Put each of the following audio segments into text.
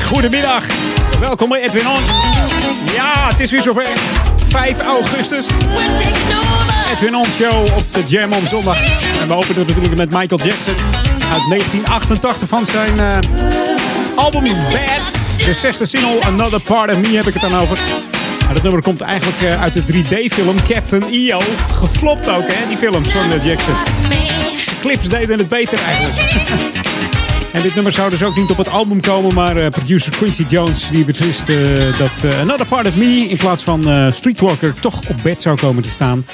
Goedemiddag. Welkom bij Edwin On. Ja, het is weer zover. 5 augustus. Edwin On Show op de Jam om zondag. En we openen natuurlijk met Michael Jackson. Uit 1988 van zijn eh, album Bad. De zesde single Another Part of Me heb ik het dan over. Dat nummer komt eigenlijk eh, uit de 3D-film Captain EO. Geflopt ook, hè, die films van eh, Jackson. Zijn clips deden het beter eigenlijk. En dit nummer zou dus ook niet op het album komen, maar eh, producer Quincy Jones die beslist eh, dat eh, Another Part of Me in plaats van Streetwalker toch op bed zou komen te staan.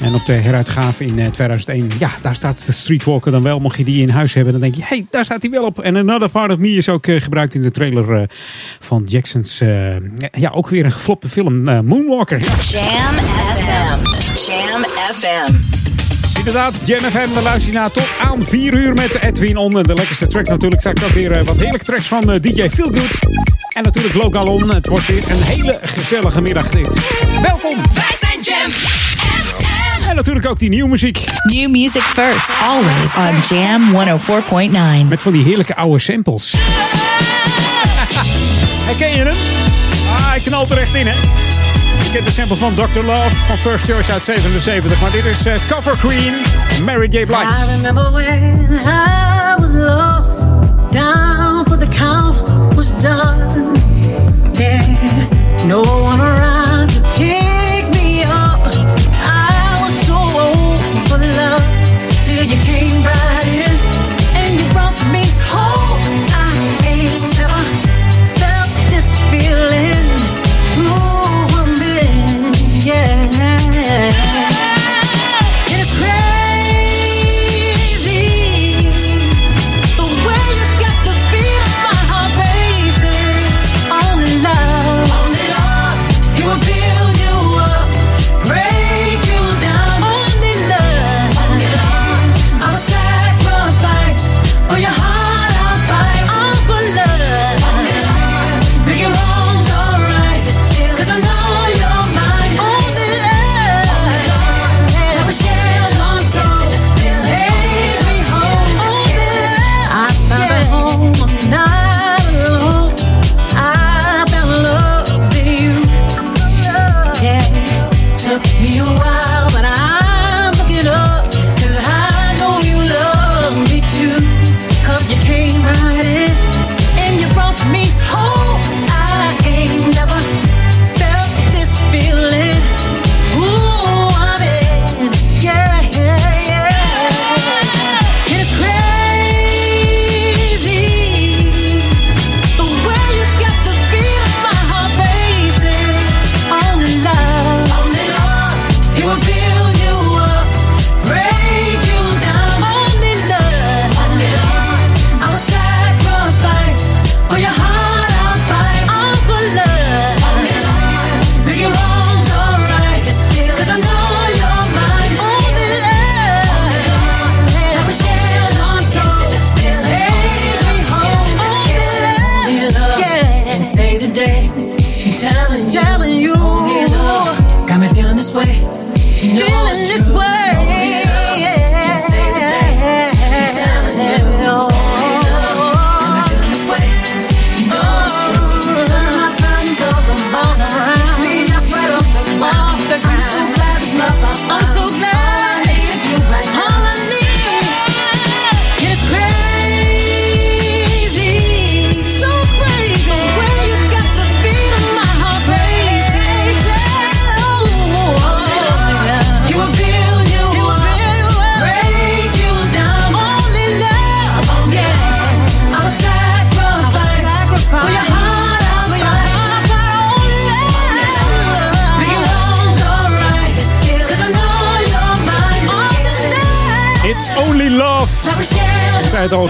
En op de heruitgave in eh, 2001, ja, daar staat Streetwalker dan wel. Mocht je die in huis hebben, dan denk je, hey, daar staat hij wel op. En Another Part of Me is ook gebruikt in de trailer van Jackson's, ja, ook weer een geflopte film, Moonwalker. Ja. Jam FM. Jam FM. Inderdaad, Jam FM, daar luister je naar tot aan 4 uur met Edwin On. De lekkerste track natuurlijk. Straks ook weer eh, wat heerlijke tracks van eh, DJ Feelgood. En natuurlijk Local On. Het wordt weer een hele gezellige middag dit. Welkom! Wij zijn Jam. En natuurlijk ook die nieuwe muziek. New music first, always on Jam 104.9. Met van die heerlijke oude samples. Herken je hem? Ah, hij knalt er echt in, hè? Je kent de sample van Dr. Love van First Choice uit 77. Maar dit is eh, Cover Queen, Mary J. Blige. I remember when I was lost, down for the count was done. Yeah, no one around to pick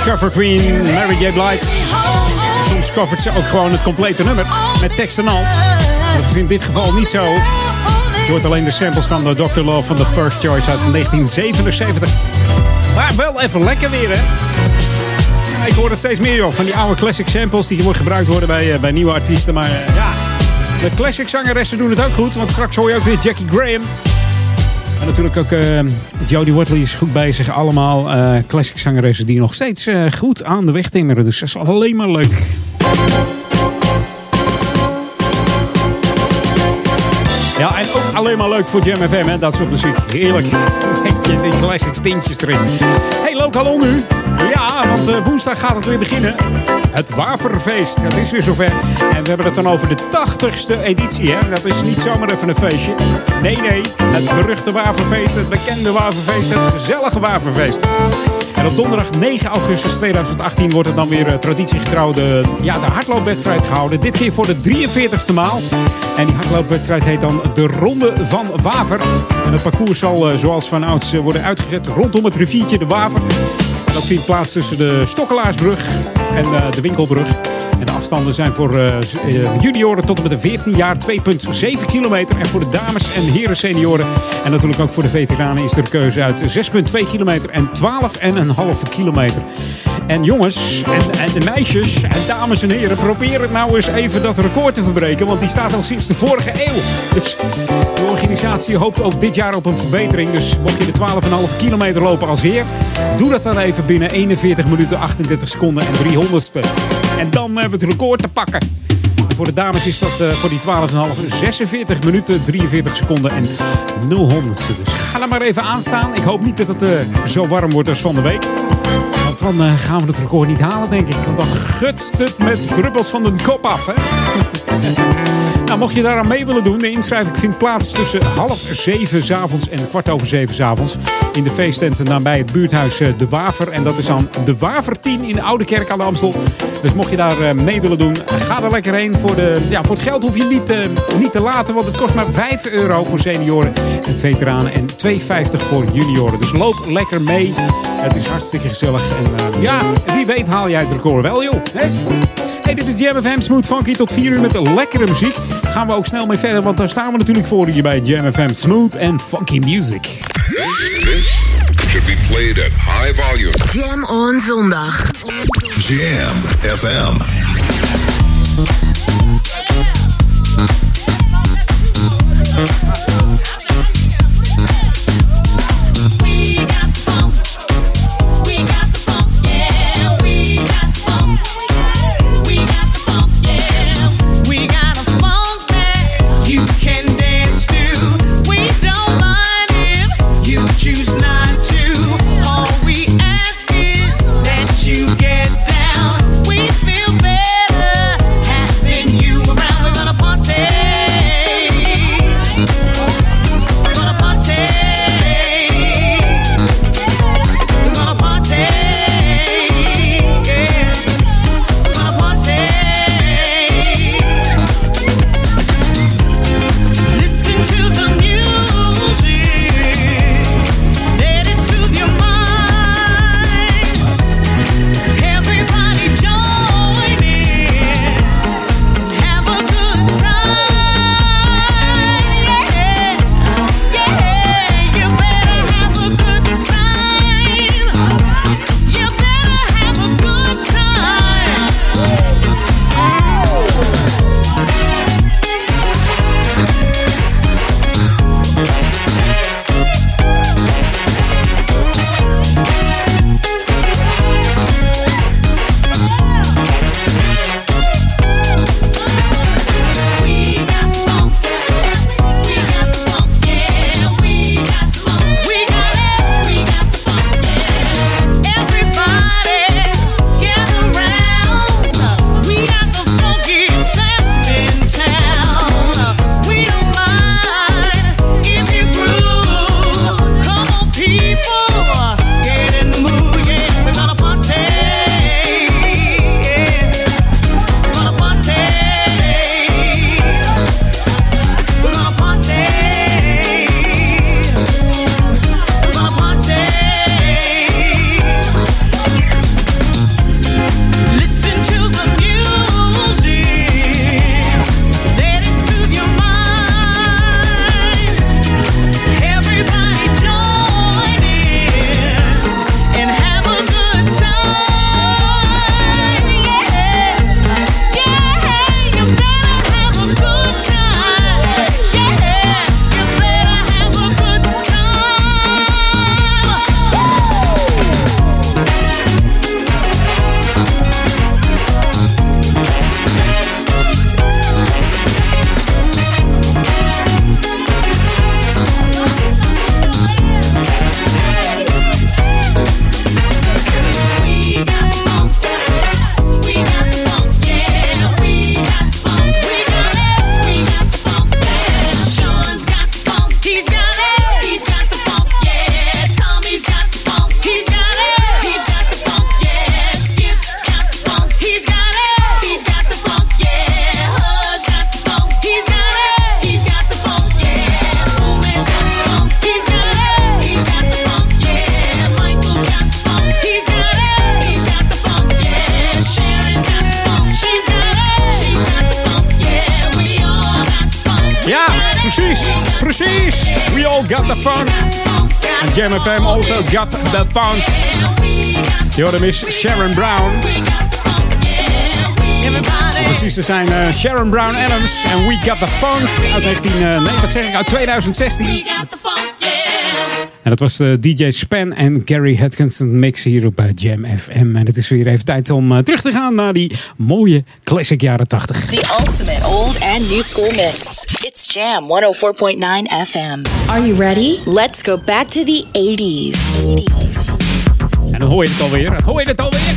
Cover Queen, Mary J. Blige. Soms covert ze ook gewoon het complete nummer. Met tekst en al. Dat is in dit geval niet zo. Je hoort alleen de samples van de Dr. Love van The First Choice uit 1977. Maar wel even lekker weer, hè? Ja, ik hoor het steeds meer, joh. Van die oude classic samples die gebruikt worden bij, eh, bij nieuwe artiesten. Maar eh, ja, de classic zangeressen doen het ook goed. Want straks hoor je ook weer Jackie Graham. En natuurlijk ook eh Jodie Watley is goed bezig. Allemaal eh, classic zangeressen die nog steeds eh, goed aan de weg timmeren. Dus dat is alleen maar leuk. Ja, en ook alleen maar leuk voor Jam FM, hè? dat soort muziek. Heerlijk. Beetje die classic tintjes erin. Hey, lokaal nu. Ja, want eh, woensdag gaat het weer beginnen. Het Waverfeest. Het is weer zover. En we hebben het dan over de 80ste editie. Hè? Dat is niet zomaar even een feestje. Nee, nee. Het beruchte Waverfeest. Het bekende Waverfeest. Het gezellige Waverfeest. En op donderdag 9 augustus 2018 wordt er dan weer eh, traditiegetrouw de, ja, de hardloopwedstrijd gehouden. Dit keer voor de 43ste maal. En die hardloopwedstrijd heet dan de Ronde van Waver. En het parcours zal eh, zoals van ouds eh, worden uitgezet rondom het riviertje de Waver. Dat vindt plaats tussen de Stokkelaarsbrug en eh, de Winkelbrug. En de afstanden zijn voor eh, junioren tot en met de 14 jaar 2,7 kilometer. En voor de dames en heren senioren en natuurlijk ook voor de veteranen is er keuze uit 6,2 kilometer en 12,5 kilometer. En jongens en, en de meisjes en dames en heren, probeer het nou eens even dat record te verbreken. Want die staat al sinds de vorige eeuw. Dus de organisatie hoopt ook dit jaar op een verbetering. Dus mocht je de 12,5 kilometer lopen als heer, doe dat dan even binnen 41 minuten 38 seconden en 300ste. En dan hebben we het record te pakken. En voor de dames is dat eh, voor die 12,5 46 minuten 43 seconden en 0 honderdste. Dus ga er maar even aan staan. Ik hoop niet dat het eh, zo warm wordt als van de week. Want dan eh, gaan we het record niet halen, denk ik. Want dan gutst het met druppels van de kop af, hè? Nou, mocht je daaraan mee willen doen, de inschrijving vindt plaats tussen half zeven 's avonds en kwart over zeven 's avonds. In de feesttent nabij het buurthuis eh, De Waver. En dat is aan De Waver 10 in de Oude Kerk aan de Amstel. Dus mocht je daar eh, mee willen doen, ga er lekker heen. Voor, de, ja, voor het geld hoef je niet, eh, niet te laten, want het kost maar 5 euro voor senioren en veteranen. En 2,50 voor junioren. Dus loop lekker mee. Het is hartstikke gezellig. En ja, wie weet haal jij het record wel, joh. Hè? Hey, dit is Jam FM Smooth Funky tot 4 uur met lekkere muziek. Gaan we ook snel mee verder, want daar staan we natuurlijk voor hier bij Jam FM Smooth and Funky Music. This should be played at high volume. Jam on zondag. Jam FM. Funk. Je Miss Sharon Brown. Precies te zijn eh, Sharon Brown Adams en We Got The Funk uit 19, eh, nee, wat zeg ik, uit 2016. En dat was de DJ Span en Gary Hutchinson mix hier op eh, Jam FM. En het is weer even tijd om eh, terug te gaan naar die mooie classic jaren 80. The ultimate old and new school mix. Jam 104.9 FM. Are you ready? Let's go back to the 80s. 80s. En dan hoor je het alweer. Dan hoor je het alweer.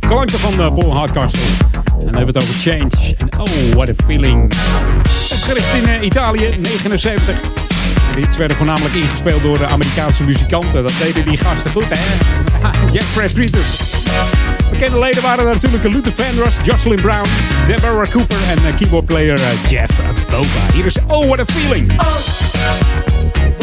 Klanken van uh, Paul Hardcastle. En dan hebben we het over Change. En oh, what a feeling. Opgericht in eh, Italië, 79. De hits werden voornamelijk ingespeeld door de Amerikaanse muzikanten. Dat deden die gasten goed, hè? Jack Fred Peters. Bekende leden waren natuurlijk Luther Vandross, Jocelyn Brown, Deborah Cooper en eh, keyboardplayer eh, Jeff Bova. Hier is Oh, what a feeling. You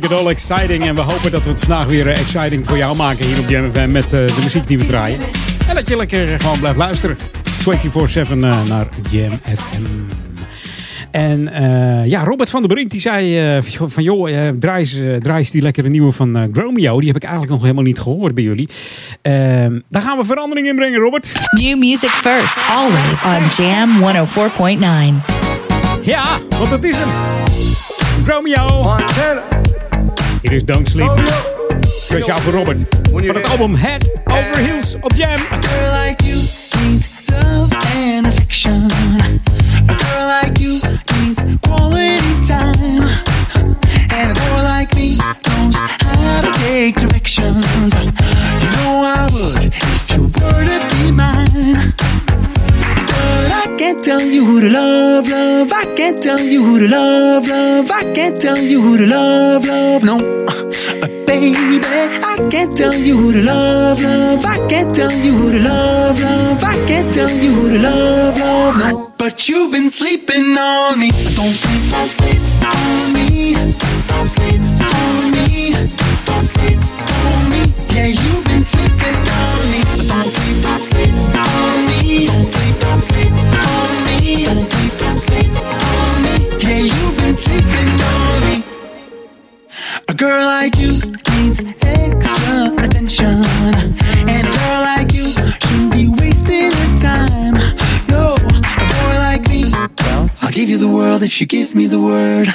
make it all exciting. En we hopen dat we het vandaag weer eh, exciting voor jou maken hier op Jam FM met eh, de muziek die we draaien. En dat je lekker gewoon blijft luisteren. 24-7 eh, naar Jam FM. En eh, ja, Robert van der Brink die zei eh, van joh, eh, draai, eens, eh, draai eens die lekkere nieuwe van eh Gromeo. Die heb ik eigenlijk nog helemaal niet gehoord bij jullie. Ehm, daar gaan we verandering in brengen, Robert. New music first, always on Jam 104.9. Ja, want dat is hem. Gromeo. Hier is Don't Sleep. Speciaal voor Robert. Van het album Head Over Heels op Jam. Tell you who to love, love. I can't tell you who to love, love. I can't tell you who to love, love. No, uh, baby, I can't tell you who to love, love. I can't tell you who to love, love. I can't tell you who to love, love. No, but you've been sleeping on me. Don't sleep, don't sleep on me. Don't sleep you give me the word.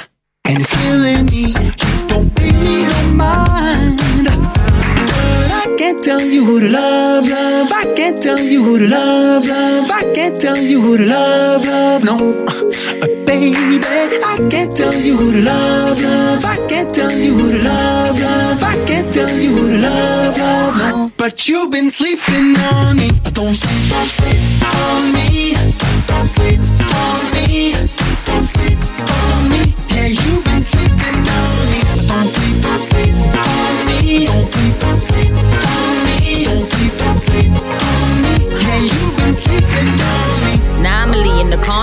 And it's killing me, you don't pay me no mind. But I can't tell you who to love, love. I can't tell you who to love, love. I can't tell you who to love, love. No, baby, I can't tell you who to love, love. I can't tell you who to love, love. I can't tell you who to love, love. No, but you've been sleeping on me. Don't sleep, don't sleep on me. Don't sleep on me. Don't sleep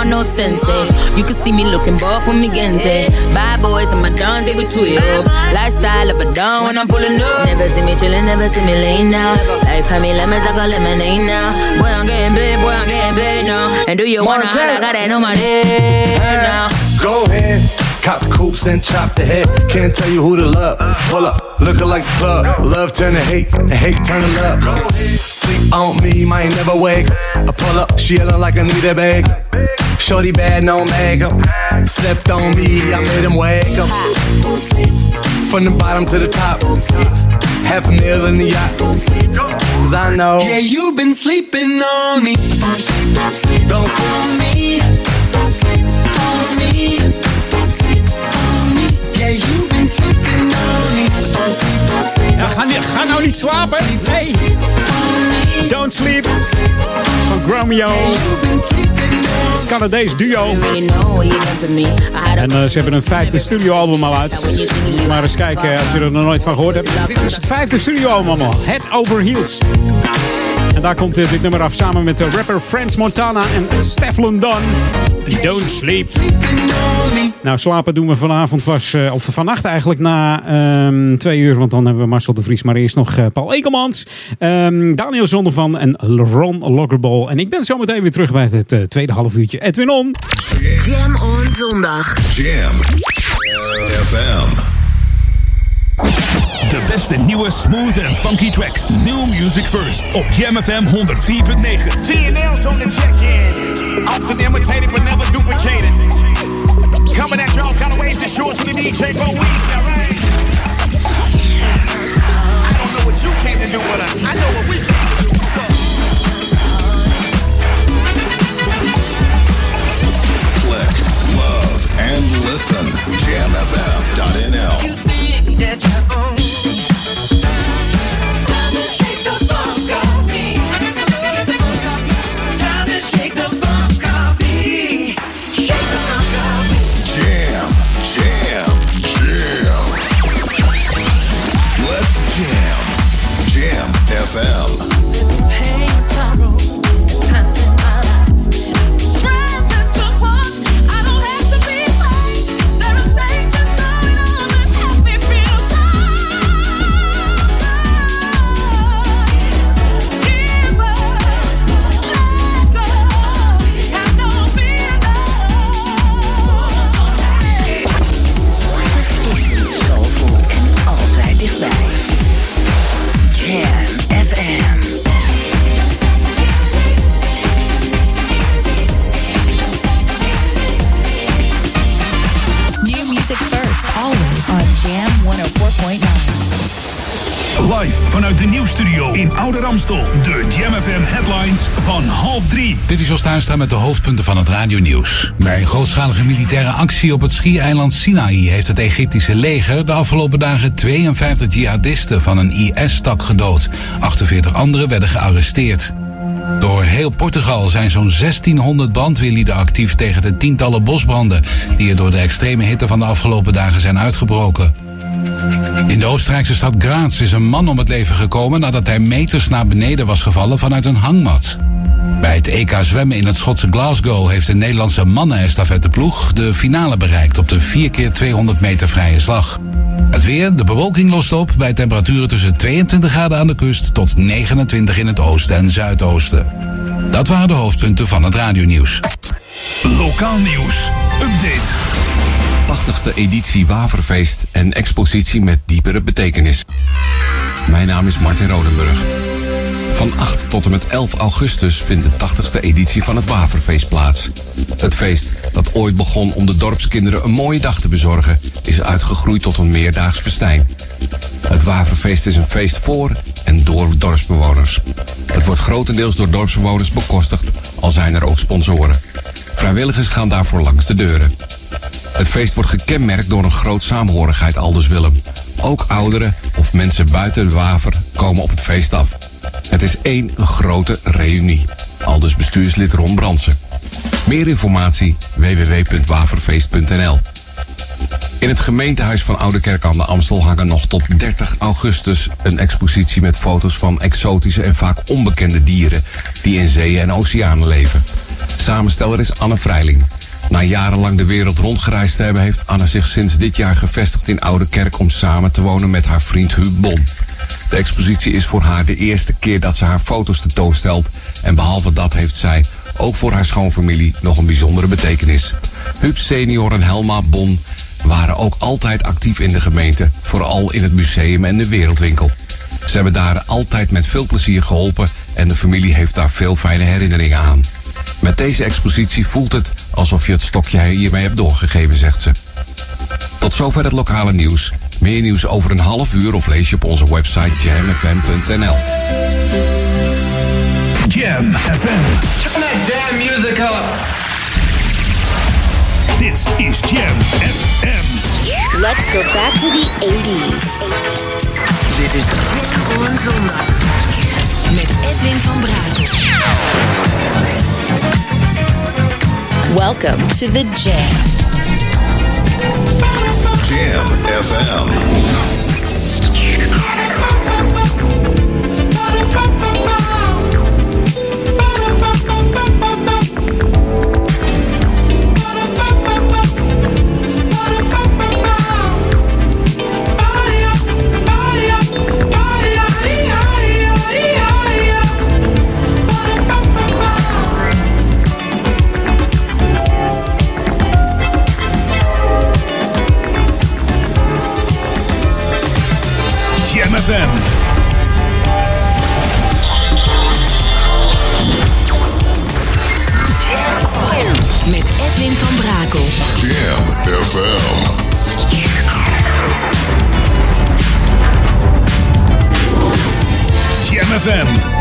no sense. eh. You can see me looking buff when me gente. Bad boys and my dons, they with two yo. Lifestyle up and down when I'm pulling up. Never see me chillin', never see me laying down. Life had me lemons, I got lemonade now. Boy, I'm getting paid, boy, I'm getting paid now. And do you wanna? I got that on my head now. Go ahead, cop the coops and chop the head. Can't tell you who to love. Pull up, looking like the club. Love turn to hate, and hate turn to love. Sleep on me, might never wake. I pull up, she yelling like I need a bag. Shorty bad, no makeup. Slept on me, I made him wake up. From the bottom to the top. Half a meal in the yacht. Cause I know. Yeah, you've been sleeping on me. Don't sleep, don't sleep, Don't sleep. on me. Don't sleep on me. Ga, nou niet slapen. Nee. Don't Sleep van Gromeo. Canadees duo. En eh, ze hebben een vijfde studioalbum al uit. Maar eens kijken als je er nog nooit van gehoord hebt. Dit is het vijfde studioalbum al. Head Over Heels. En daar komt dit nummer af samen met de rapper Frans Montana en Stefflon Don. Don't Sleep. Nou, slapen doen we vanavond was, eh, of vannacht eigenlijk na ehm, twee uur. Want dan hebben we Marcel de Vries. Maar eerst nog eh, Paul Ekelmans, ehm, Daniel Zondervan en Ron Loggerball. En ik ben zo meteen weer terug bij het eh, tweede half uurtje. Edwin On. Jam on zondag. Jam FM. De beste nieuwe smooth en funky tracks. New music first op Jam FM 104.9. TNL's on the check-in. Often imitated but never duplicated. Coming at you all kind of ways. It's yours to the DJ for weeks now, right? I don't know what you came to do, but I, I know what we came to do. So. Click, love, and listen. JamFM.nl. Jam, jam, jam. FM. Vanuit de nieuwsstudio in Oude Ramstel. De Jam headlines van half drie. Dit is Jos Tuinstra met de hoofdpunten van het radionieuws. Bij een grootschalige militaire actie op het schiereiland Sinaï... heeft het Egyptische leger de afgelopen dagen 52 jihadisten van een IS-tak gedood. 48 anderen werden gearresteerd. Door heel Portugal zijn zo'n 1600 brandweerlieden actief tegen de tientallen bosbranden... die er door de extreme hitte van de afgelopen dagen zijn uitgebroken. In de Oostenrijkse stad Graz is een man om het leven gekomen nadat hij meters naar beneden was gevallen vanuit een hangmat. Bij het EK zwemmen in het Schotse Glasgow heeft de Nederlandse mannen-estafetteploeg de finale bereikt op de 4x200 meter vrije slag. Het weer, de bewolking lost op bij temperaturen tussen 22 graden aan de kust tot 29 in het oosten en zuidoosten. Dat waren de hoofdpunten van het radionieuws. Lokaal nieuws. Update. 80ste editie Waverfeest en expositie met diepere betekenis. Mijn naam is Martin Rodenburg. Van 8 tot en met 11 augustus vindt de 80ste editie van het Waverfeest plaats. Het feest, dat ooit begon om de dorpskinderen een mooie dag te bezorgen, is uitgegroeid tot een meerdaags festijn. Het Waverfeest is een feest voor en door dorpsbewoners. Het wordt grotendeels door dorpsbewoners bekostigd, al zijn er ook sponsoren. Vrijwilligers gaan daarvoor langs de deuren. Het feest wordt gekenmerkt door een groot saamhorigheid, aldus Willem. Ook ouderen of mensen buiten de waver komen op het feest af. Het is één grote reunie. Aldus bestuurslid Ron Bransen. Meer informatie www.waverfeest.nl In het gemeentehuis van Oudekerk aan de Amstel hangen nog tot 30 augustus een expositie met foto's van exotische en vaak onbekende dieren die in zeeën en oceanen leven. Samensteller is Anne Vrijling. Na jarenlang de wereld rondgereisd te hebben, heeft Anne zich sinds dit jaar gevestigd in Oude Kerk om samen te wonen met haar vriend Huub Bon. De expositie is voor haar de eerste keer dat ze haar foto's tentoonstelt. En behalve dat heeft zij, ook voor haar schoonfamilie, nog een bijzondere betekenis. Huub senior en Helma Bon waren ook altijd actief in de gemeente, vooral in het museum en de wereldwinkel. Ze hebben daar altijd met veel plezier geholpen en de familie heeft daar veel fijne herinneringen aan. Met deze expositie voelt het alsof je het stokje hiermee hebt doorgegeven, zegt ze. Tot zover het lokale nieuws. Meer nieuws over een half uur of lees je op onze website jamfm.nl. Jam FM. Turn that damn music up. Dit is Jam FM. Let's go back to the 80s. Dit is Jam on zondag. Met Edwin van Brakel. Welcome to the Jam. Jam FM. FM.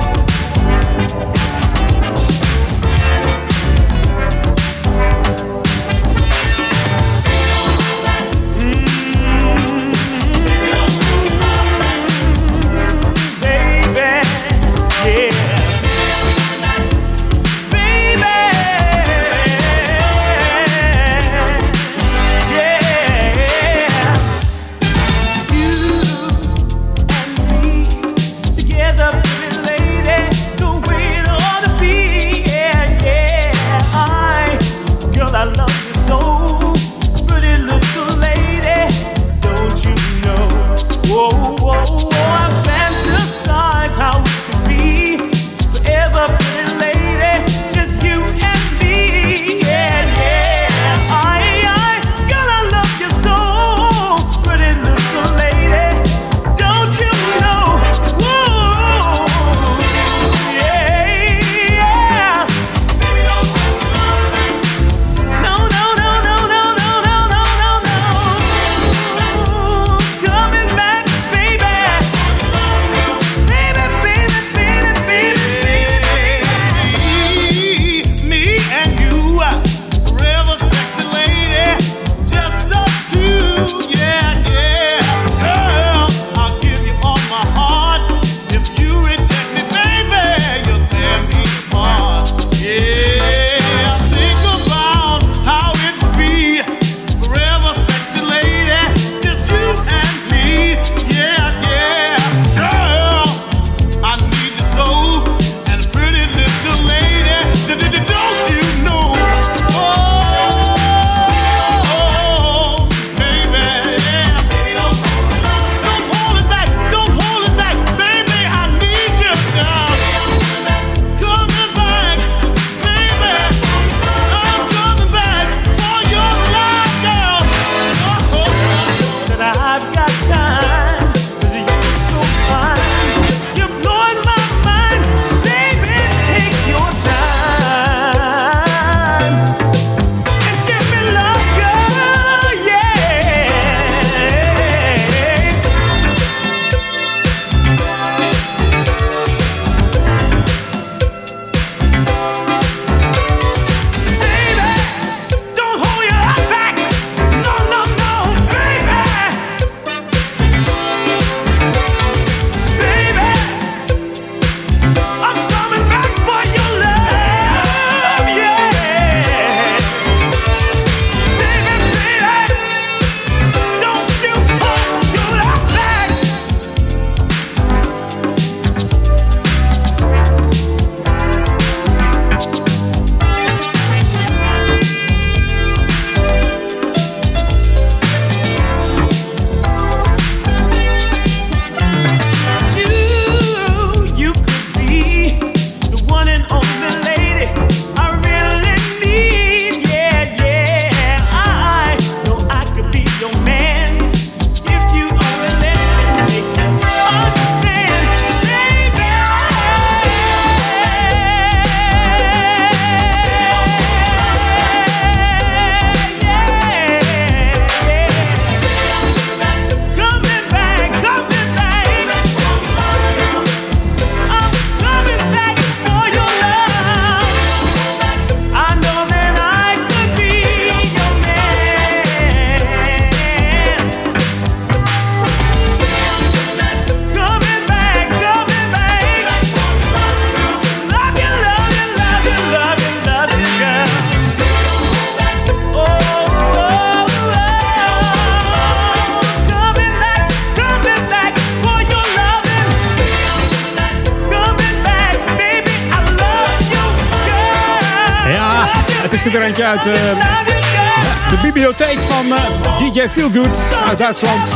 DJ Feelgood uit Duitsland.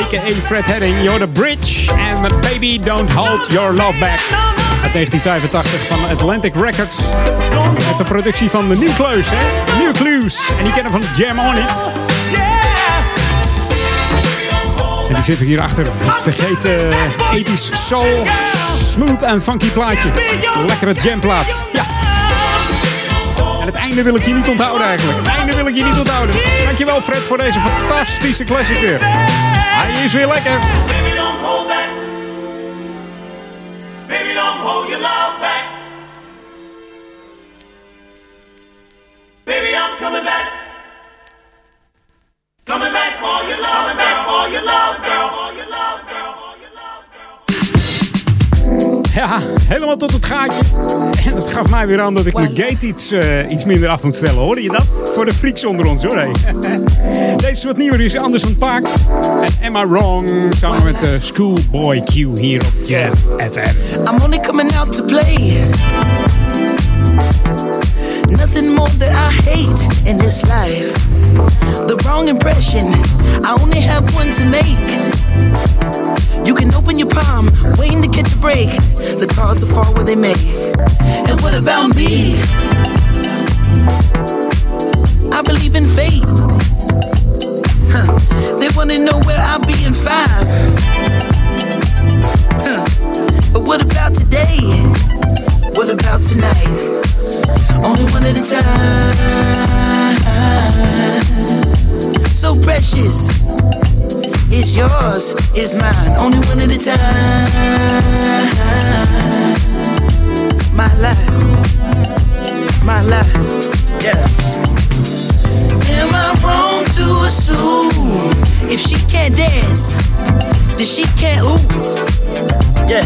A.k.a. Fred Heading. You're the bridge and baby don't hold your love back. Uit 1985 van Atlantic Records. Met de productie van de Nieuwkleus, hè? Nieuwkleus. En die kennen van Jam On It. En die zitten hier achter het vergeten eh, episch soul, smooth en funky plaatje. Lekkere jamplaat. Ja. Einde wil ik je niet onthouden eigenlijk. Het einde wil ik je niet onthouden. Dankjewel Fred voor deze fantastische classic weer. Hij is weer lekker. Baby, don't hold back. Baby, don't hold your love back. Baby, I'm coming back. Coming back for your love, coming back for your love, girl. For your love, girl. Ja, helemaal tot het gaatje. Gaf mij weer aan dat ik mijn gate iets, eh, iets minder af moet stellen. Hoorde je dat? Voor de freaks onder ons hoor. Hey. Deze is wat nieuwer, is Anderson Paak. En Am I Wrong? Samen met eh, Schoolboy Q hier op Jam FM. I'm only coming out to play. Nothing more that I hate in this life. The wrong impression, I only have one to make. You can open your palm, waiting to catch a break. The cards will fall where they may. And what about me? I believe in fate. Huh. They wanna know where I'll be in five. Huh. But what about today? What about tonight? Only one at a time. So precious. It's yours, it's mine. Only one at a time. My life. My life. Yeah. Am I wrong to assume if she can't dance, then she can't ooh? Yeah.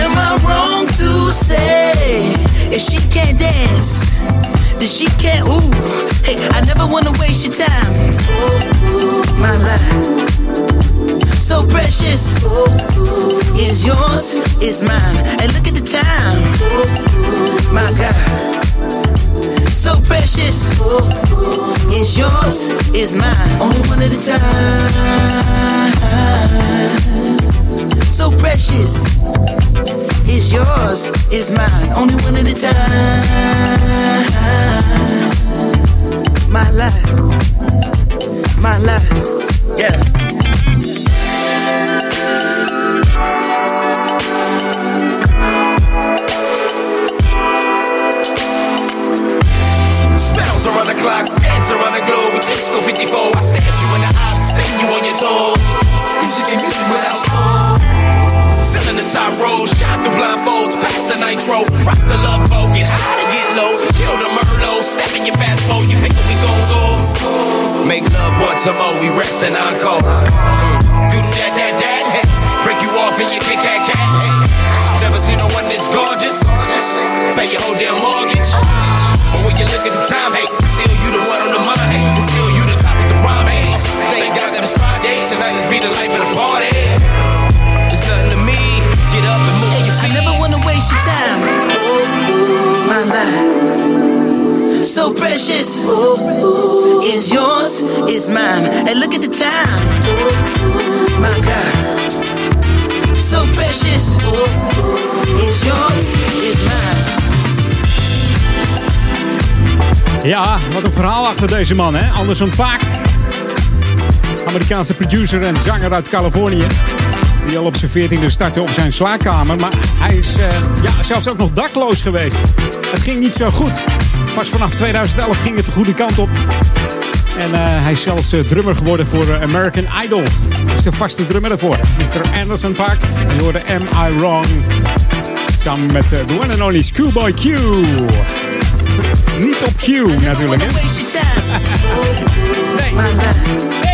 Am I wrong to say if she can't dance, then she can't ooh? Hey, I never wanna waste your time. My life. So precious is yours, is mine. And look at the time. My God. So precious is yours, is mine. Only one at a time. So precious is yours, is mine. Only one at a time. My life, my life, yeah. Spells around the clock, dance around the globe Disco 54. I stash you in the eyes, spin you on your toes. Music and music without soul. Feeling the top road, Shot through blindfolds, past the nitro. Rock the love boat, get high to get low. Kill the Merlot, step in your fast boat, you pick we gon' go. Make love once a more, we rest and encore. Mm. That, that, that, hey. Break you off and you kick that cat, hey. Never seen no one this gorgeous. Pay your whole damn mortgage. But when you look at the time, hey, still you the one on the mind, hey. Still you the top of the rhyme, hey. Thank God that it's Friday. Tonight, let's be the life of the party. Get up and move your I feet. never wanna waste your time. My life. So precious is yours, is mine. And look at the time. My God. So precious is yours, is mine. Ja, wat een verhaal achter deze man, hè? Anderson Paak. Amerikaanse producer en zanger uit Californië. Die al op zijn 14e startte op zijn slaapkamer. Maar hij is eh, ja, zelfs ook nog dakloos geweest. Het ging niet zo goed. Pas vanaf 2011 ging het de goede kant op. En eh, hij is zelfs eh, drummer geworden voor American Idol. Dat is de vaste drummer daarvoor. Mr. Anderson Paak. En je hoorde Am I Wrong? Samen met the one and only Schoolboy Q. Niet op Q natuurlijk, hè? Waste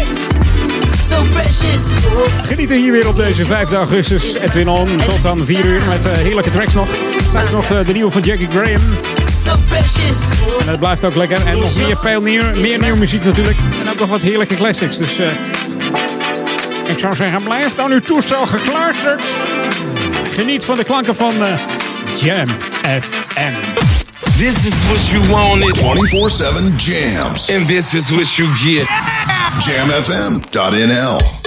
Genieten hier weer op deze 5 augustus. Edwin On tot aan 4 uur met eh, heerlijke tracks nog. Straks nog eh, de nieuwe van Jackie Graham. So precious. En het blijft ook lekker. En nog meer, veel meer, meer nieuwe muziek natuurlijk. En ook nog wat heerlijke classics. Dus eh, ik zou zeggen, blijf dan uw toestel gekluisterd. Geniet van de klanken van Jam FM. This is what you wanted. 24 7 jams. And this is what you get. JamFM.nl.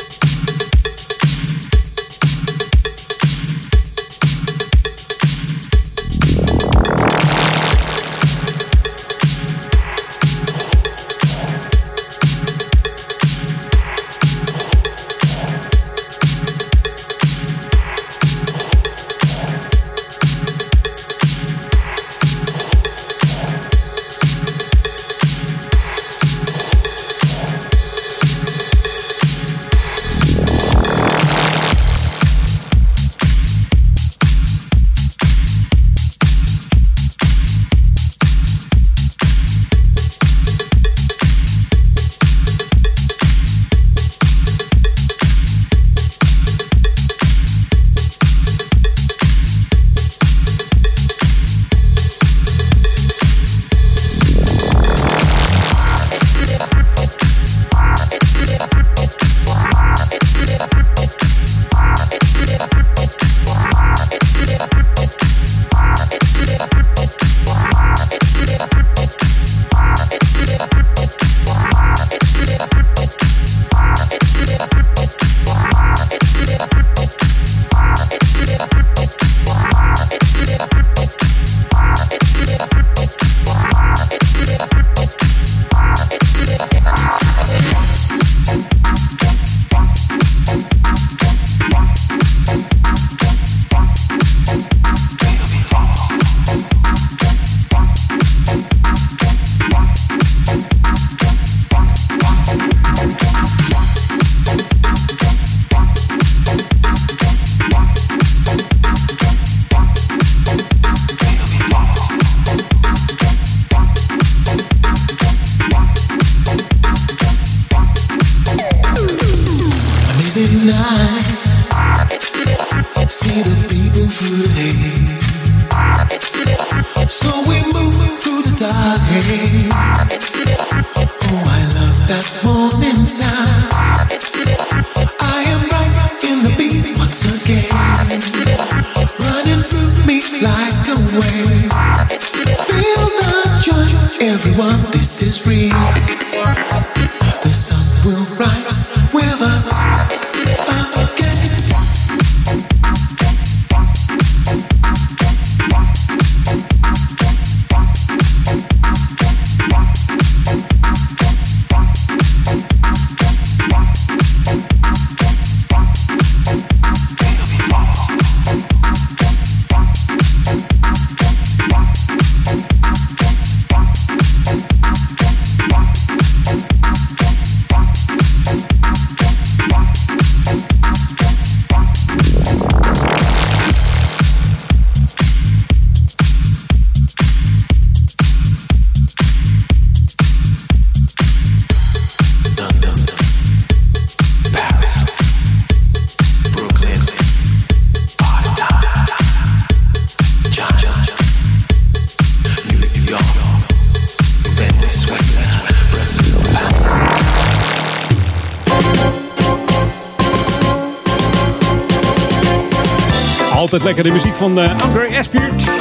Altijd lekker de muziek van eh, André Espuit.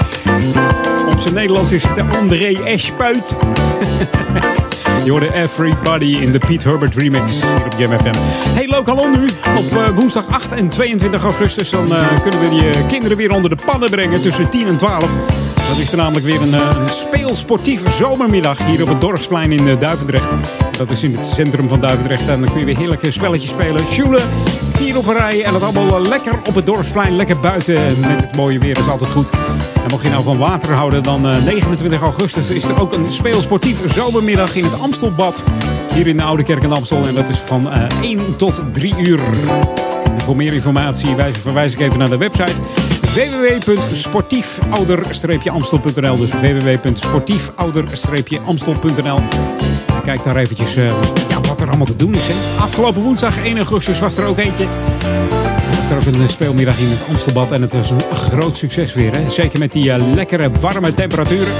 Op zijn Nederlands is het André Espuit. Je hoorde Everybody in de Pete Herbert remix hier op Jam FM. Hey, lokaal nu. Op eh, woensdag 8 en 22 augustus dan, eh, kunnen we die kinderen weer onder de pannen brengen tussen 10 en 12. Dat is er namelijk weer een, een speelsportieve zomermiddag hier op het Dorpsplein in Duivendrecht. Dat is in het centrum van Duivendrecht. En dan kun je weer heerlijke spelletjes spelen. Sjoelen, op een rij. En dat allemaal eh, lekker op het Dorpsplein. Lekker buiten met het mooie weer. Is altijd goed. En mocht je nou van water houden, dan eh, 29 augustus is er ook een speelsportieve zomermiddag in het Amstelbad. Hier in de Oude Kerk in Amstel. En dat is van eh 1 tot 3 uur. En voor meer informatie wijs- verwijs ik even naar de website www.sportiefouder-amstel.nl Dus www.sportiefouder-amstel.nl Kijk daar eventjes allemaal te doen is. Hè. Afgelopen woensdag 1 augustus was er ook eentje. Was er ook een eh, speelmiddag in het Amstelbad. En het was een groot succes weer. Hè. Zeker met die eh, lekkere warme temperaturen.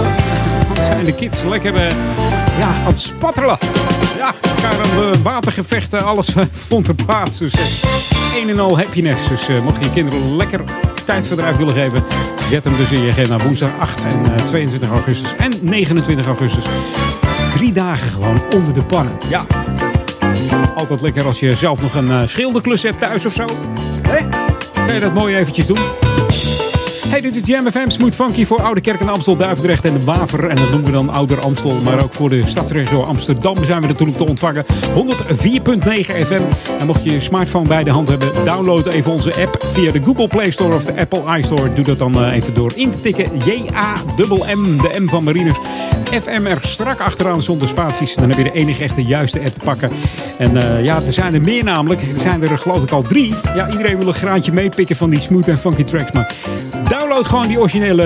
Dan zijn de kids lekker eh, ja, aan het spattelen. Ja, elkaar aan de watergevechten. Alles vond er plaats. Dus eh, een en al happiness. Dus mocht je je kinderen lekker tijdverdrijf willen geven, zet hem dus in je agenda woensdag 8 en eh, 22 augustus en 29 augustus. Drie dagen gewoon onder de pannen. Ja. Altijd lekker als je zelf nog een eh, schilderklus hebt thuis of zo. Hé, kan je dat mooi eventjes doen. Hey, dit is Jam FM Smooth Funky voor Oude Kerk en Amstel, Duivendrecht en de Waver. En dat noemen we dan Ouder Amstel. Maar ook voor de stadsregio Amsterdam zijn we natuurlijk te ontvangen. 104.9 FM. En mocht je je smartphone bij de hand hebben, download even onze app via de Google Play Store of de Apple iStore. Doe dat dan eh, even door in te tikken. J-A-M-M, de M van Marines. FM er strak achteraan zonder spaties. Dan heb je de enige echte juiste app te pakken. En eh, ja, er zijn er meer namelijk. Er zijn er geloof ik al drie. Ja, iedereen wil een graantje meepikken van die smooth en funky tracks. Maar download gewoon die originele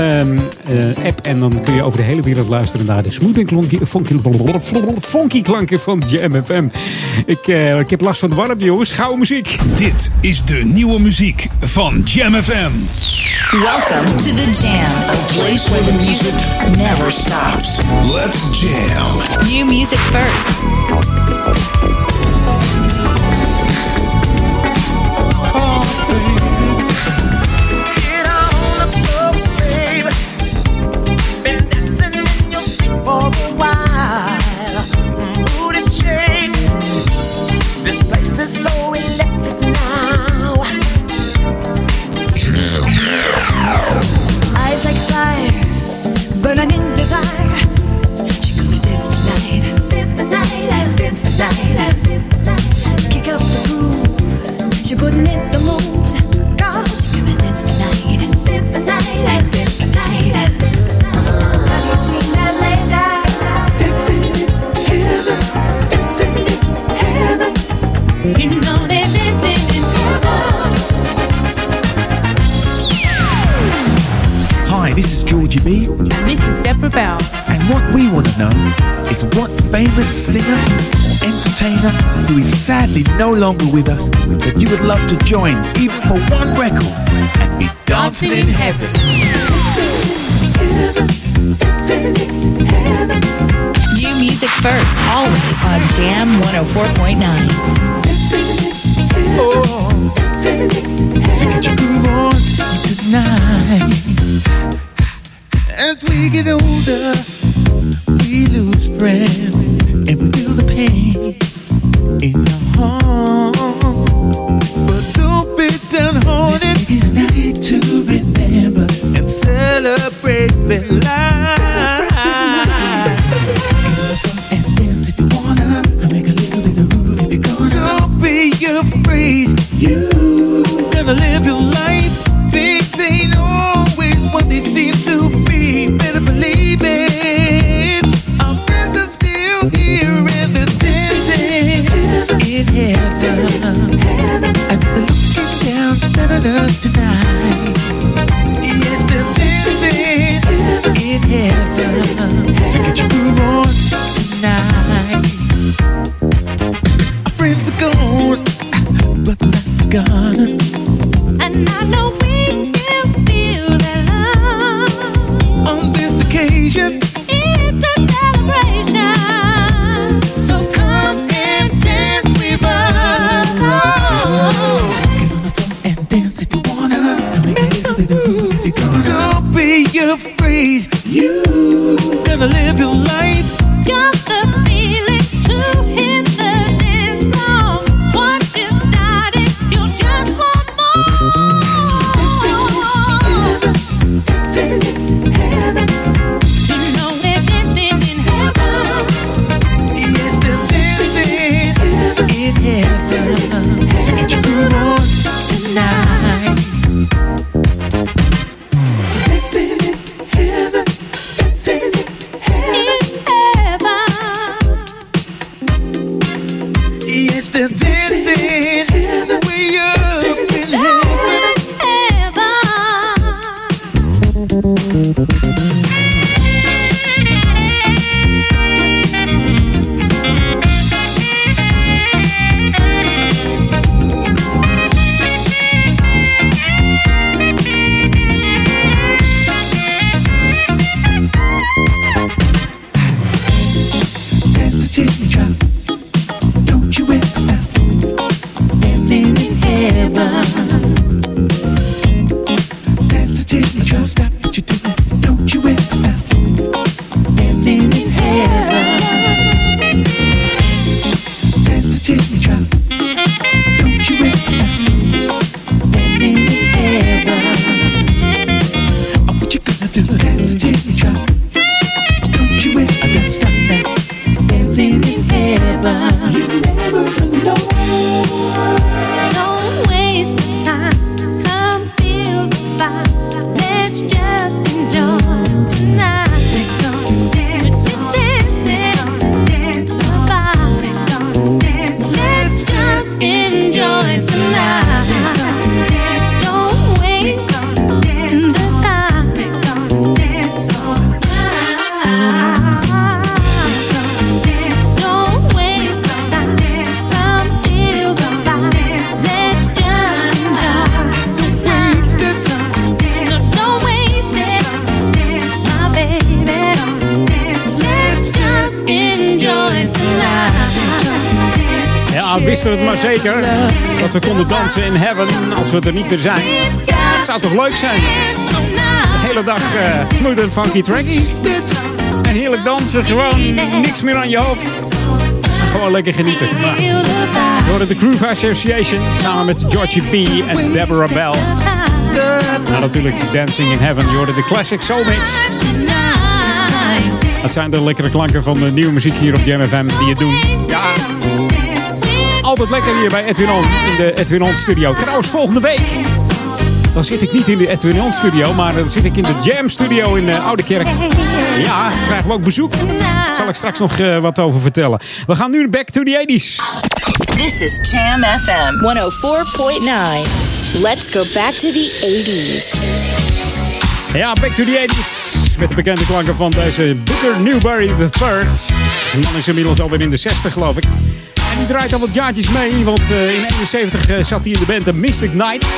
eh, app. En dan kun je over de hele wereld luisteren naar de smooth en klonky, funky, funky klanken van Jam FM. Ik, eh, ik heb last van de warmte, jongens. Gouden muziek. Dit is de nieuwe muziek van Jam FM. Welcome to the Jam, a place where the music never stops. Let's jam. New music first. Is what famous singer or entertainer who is sadly no longer with us that you would love to join, even for one record, and be dancing in heaven. New music first, always on Jam 104.9. Oh, so get your groove on tonight. As we get older, we lose friends and we feel the pain maar zeker. Dat we konden dansen in heaven als we er niet meer zijn. Het zou toch leuk zijn? De hele dag eh smooth en funky tracks. En heerlijk dansen, gewoon niks meer aan je hoofd. Gewoon lekker genieten. We horen de Groove Association samen met Georgie B en Deborah Bell. Nou, natuurlijk Dancing in Heaven. Je hoorde de Classic Soul Mix. Dat zijn de lekkere klanken van de nieuwe muziek hier op Jam FM die je doen. Ja, altijd lekker hier bij Edwin On in de Edwin On studio. Trouwens, volgende week. Dan zit ik niet in de Edwin On studio, maar dan zit ik in de Jam studio in uh, Oude Kerk. Ja, krijgen we ook bezoek. Daar zal ik straks nog uh, wat over vertellen. We gaan nu back to the 80s. This is Jam FM 104.9. Let's go back to the 80s. Ja, back to the 80s. Met de bekende klanken van deze Booker Newberry III. Die man is inmiddels alweer in de 60, geloof ik. Die draait al wat jaartjes mee, want uh, in 71 uh, zat hij in de band The Mystic Knights.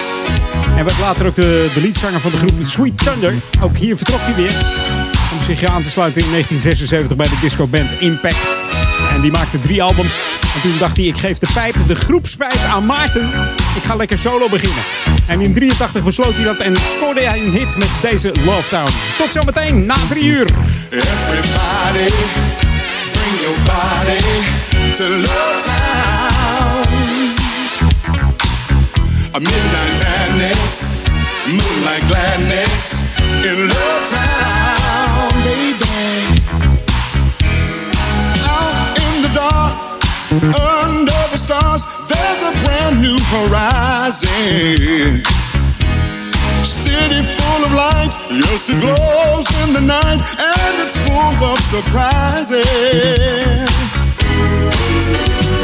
En werd later ook de, de leadzanger van de groep Sweet Thunder. Ook hier vertrok hij weer. Om zich aan te sluiten in 1976 bij de discoband Impact. En die maakte drie albums. En toen dacht hij, ik geef de pijp, de groepspijp aan Maarten. Ik ga lekker solo beginnen. En in 83 besloot hij dat en scoorde hij een hit met deze Love Town. Tot zometeen, na drie uur. Everybody, bring your body to Love Town. A midnight madness, moonlight gladness in Love Town, baby. Out in the dark, under the stars, there's a brand new horizon. City full of lights, yes, it glows in the night, and it's full of surprises.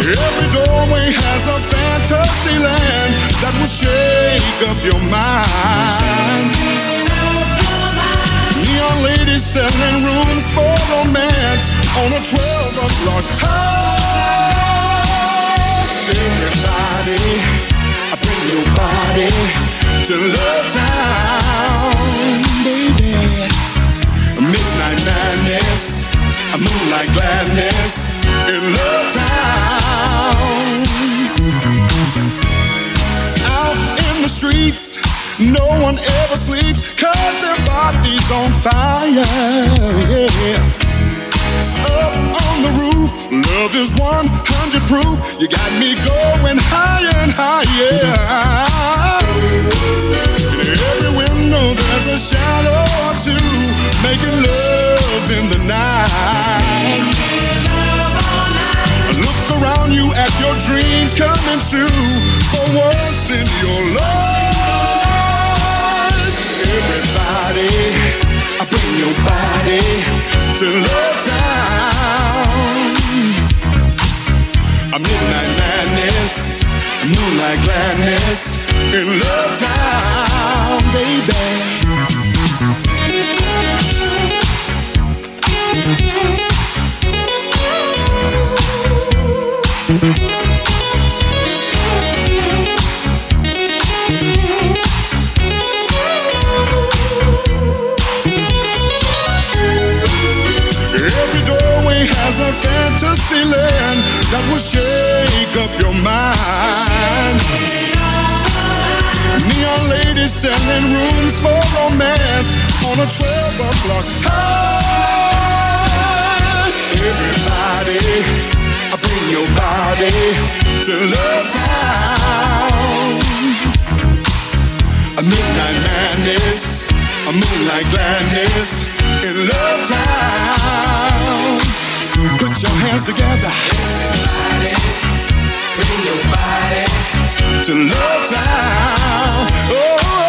Every doorway has a fantasy land that will shake up your mind. Neon ladies selling rooms for romance on a 12 o'clock time. Everybody, bring your body to Love Town, baby. Midnight madness, a moonlight gladness in Love Town. Out in the streets, no one ever sleeps, cause their body's on fire. Yeah. Up on the roof, love is 100 proof. You got me going higher and higher. In every window, there's a shadow or two, making love in the night. Look around you at your dreams coming true. For once in your life, everybody, I bring your body to Love Town. A midnight madness, moonlight gladness in Love Town, baby. Every doorway has a fantasy land that will shake selling rooms for romance on a 12 o'clock high. Everybody, bring your body to Love Town. A midnight madness, a moonlight gladness in Love Town. Put your hands together. Everybody, bring your body to Love Town. Oh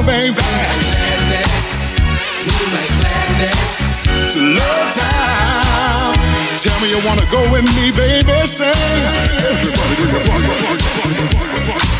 on, baby. Gladness, you make gladness to love time. Tell me you wanna go with me, baby. Say, everybody, everybody, everybody, everybody, everybody, everybody.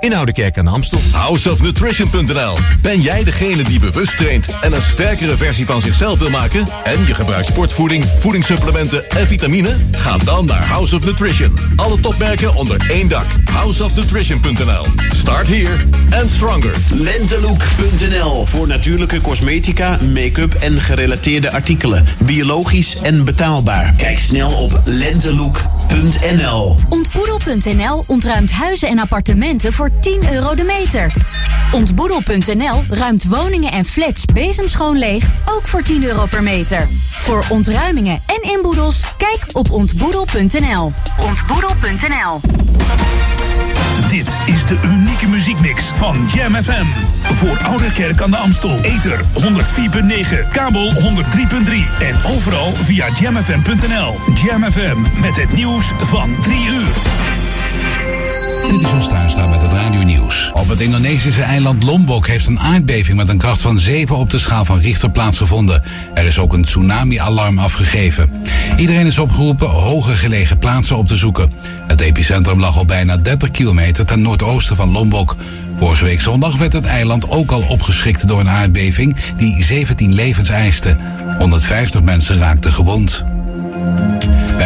in Oudekerk aan de Amstel. Houseofnutrition.nl. Ben jij degene die bewust traint en een sterkere versie van zichzelf wil maken? En je gebruikt sportvoeding, voedingssupplementen en vitamine? Ga dan naar House of Nutrition. Alle topmerken onder één dak. Houseofnutrition.nl. Start here and stronger. Lentelook.nl voor natuurlijke cosmetica, make-up en gerelateerde artikelen. Biologisch en betaalbaar. Kijk snel op lentelook.nl. Ontboedel.nl ontruimt huizen en appartementen voor 10 euro de meter. Ontboedel.nl ruimt woningen en flats bezemschoon leeg, ook voor 10 euro per meter. Voor ontruimingen en inboedels, kijk op ontboedel.nl. Ontboedel.nl Dit is de unieke muziekmix van Jam FM. Voor Oude Kerk aan de Amstel. Ether 104.9, kabel 103.3 en overal via jamfm.nl. Jam FM met het van 3 uur. Dit is ons staan met het radio nieuws. Op het Indonesische eiland Lombok heeft een aardbeving met een kracht van 7 op de schaal van Richter plaatsgevonden. Er is ook een tsunami-alarm afgegeven. Iedereen is opgeroepen hoger gelegen plaatsen op te zoeken. Het epicentrum lag op bijna 30 kilometer ten noordoosten van Lombok. Vorige week zondag werd het eiland ook al opgeschrikt door een aardbeving die 17 levens eiste. 150 mensen raakten gewond.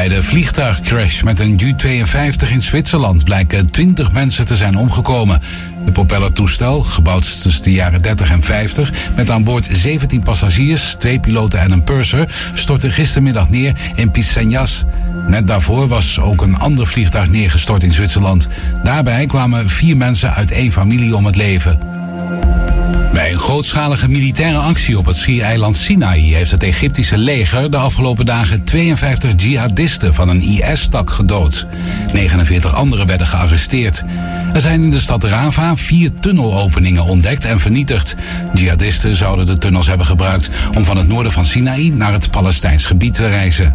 Bij de vliegtuigcrash met een U-52 in Zwitserland blijken 20 mensen te zijn omgekomen. De propellertoestel, gebouwd tussen de jaren 30 en 50, met aan boord 17 passagiers, twee piloten en een purser, stortte gistermiddag neer in Pisenjas. Net daarvoor was ook een ander vliegtuig neergestort in Zwitserland. Daarbij kwamen vier mensen uit één familie om het leven. Bij een grootschalige militaire actie op het schiereiland Sinaï heeft het Egyptische leger de afgelopen dagen 52 jihadisten van een IS-tak gedood. 49 anderen werden gearresteerd. Er zijn in de stad Rava vier tunnelopeningen ontdekt en vernietigd. Jihadisten zouden de tunnels hebben gebruikt om van het noorden van Sinaï naar het Palestijns gebied te reizen.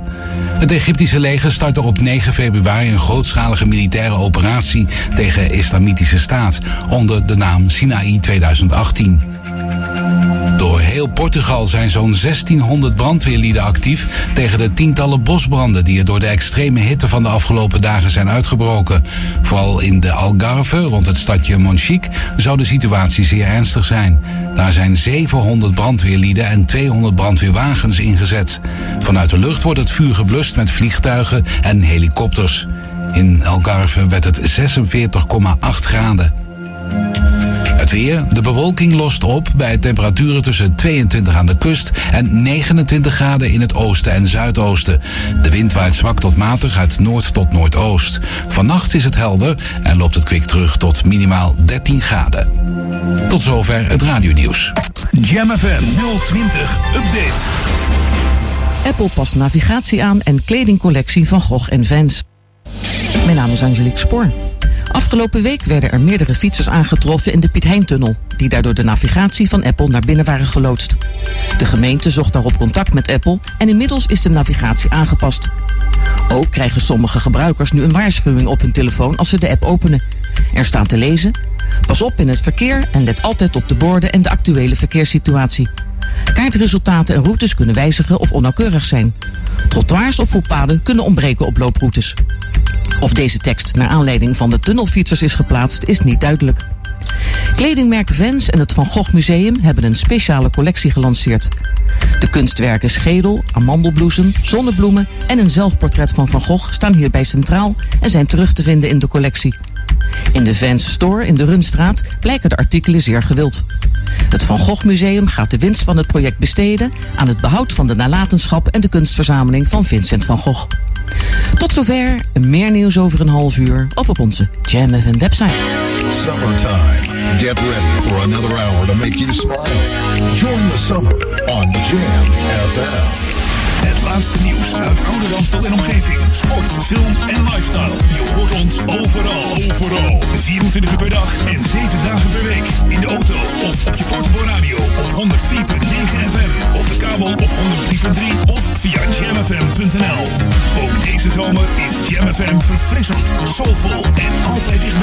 Het Egyptische leger startte op 9 februari een grootschalige militaire operatie tegen Islamitische Staat onder de naam Sinaï 2018. Door heel Portugal zijn zo'n 1600 brandweerlieden actief tegen de tientallen bosbranden die er door de extreme hitte van de afgelopen dagen zijn uitgebroken. Vooral in de Algarve, rond het stadje Monchique, zou de situatie zeer ernstig zijn. Daar zijn 700 brandweerlieden en 200 brandweerwagens ingezet. Vanuit de lucht wordt het vuur geblust met vliegtuigen en helikopters. In Algarve werd het 46,8 graden. Het weer. De bewolking lost op bij temperaturen tussen 22 aan de kust en 29 graden in het oosten en zuidoosten. De wind waait zwak tot matig uit noord tot noordoost. Vannacht is het helder en loopt het kwik terug tot minimaal 13 graden. Tot zover het radionieuws. Jam FM 020 Update. Apple past navigatie aan en kledingcollectie van Gogh en Vans. Mijn naam is Angelique Spoor. Afgelopen week werden er meerdere fietsers aangetroffen in de Piet Hein-tunnel... die daardoor de navigatie van Apple naar binnen waren geloodst. De gemeente zocht daarop contact met Apple... en inmiddels is de navigatie aangepast. Ook krijgen sommige gebruikers nu een waarschuwing op hun telefoon als ze de app openen. Er staat te lezen... Pas op in het verkeer en let altijd op de borden en de actuele verkeerssituatie. Kaartresultaten en routes kunnen wijzigen of onnauwkeurig zijn. Trottoirs of voetpaden kunnen ontbreken op looproutes. Of deze tekst naar aanleiding van de tunnelfietsers is geplaatst, is niet duidelijk. Kledingmerk Vans en het Van Gogh Museum hebben een speciale collectie gelanceerd. De kunstwerken Schedel, amandelbloesem, zonnebloemen en een zelfportret van Van Gogh staan hierbij centraal en zijn terug te vinden in de collectie. In de Vans Store in de Runstraat blijken de artikelen zeer gewild. Het Van Gogh Museum gaat de winst van het project besteden aan het behoud van de nalatenschap en de kunstverzameling van Vincent van Gogh. Tot zover, meer nieuws over een half uur of op onze Jam FM website. Summertime. Get ready for another hour to make you smile. Join the summer on Jam FM. Het laatste nieuws uit Oude Ramstel en omgeving. Sport, film en lifestyle. Je hoort ons overal. Overal. 24 uur per dag en 7 dagen per week. In de auto of op je portable op 104.9 FM. Op de kabel op 103.3 of via jamfm.nl. Ook deze zomer is Jam FM verfrissend, soulvol en altijd dichtbij.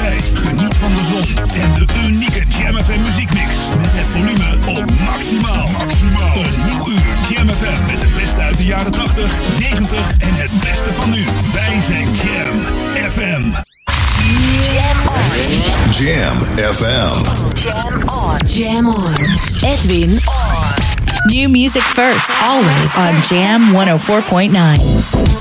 FM. Jam on. Jam on. Edwin on. New music first, always on Jam 104.9.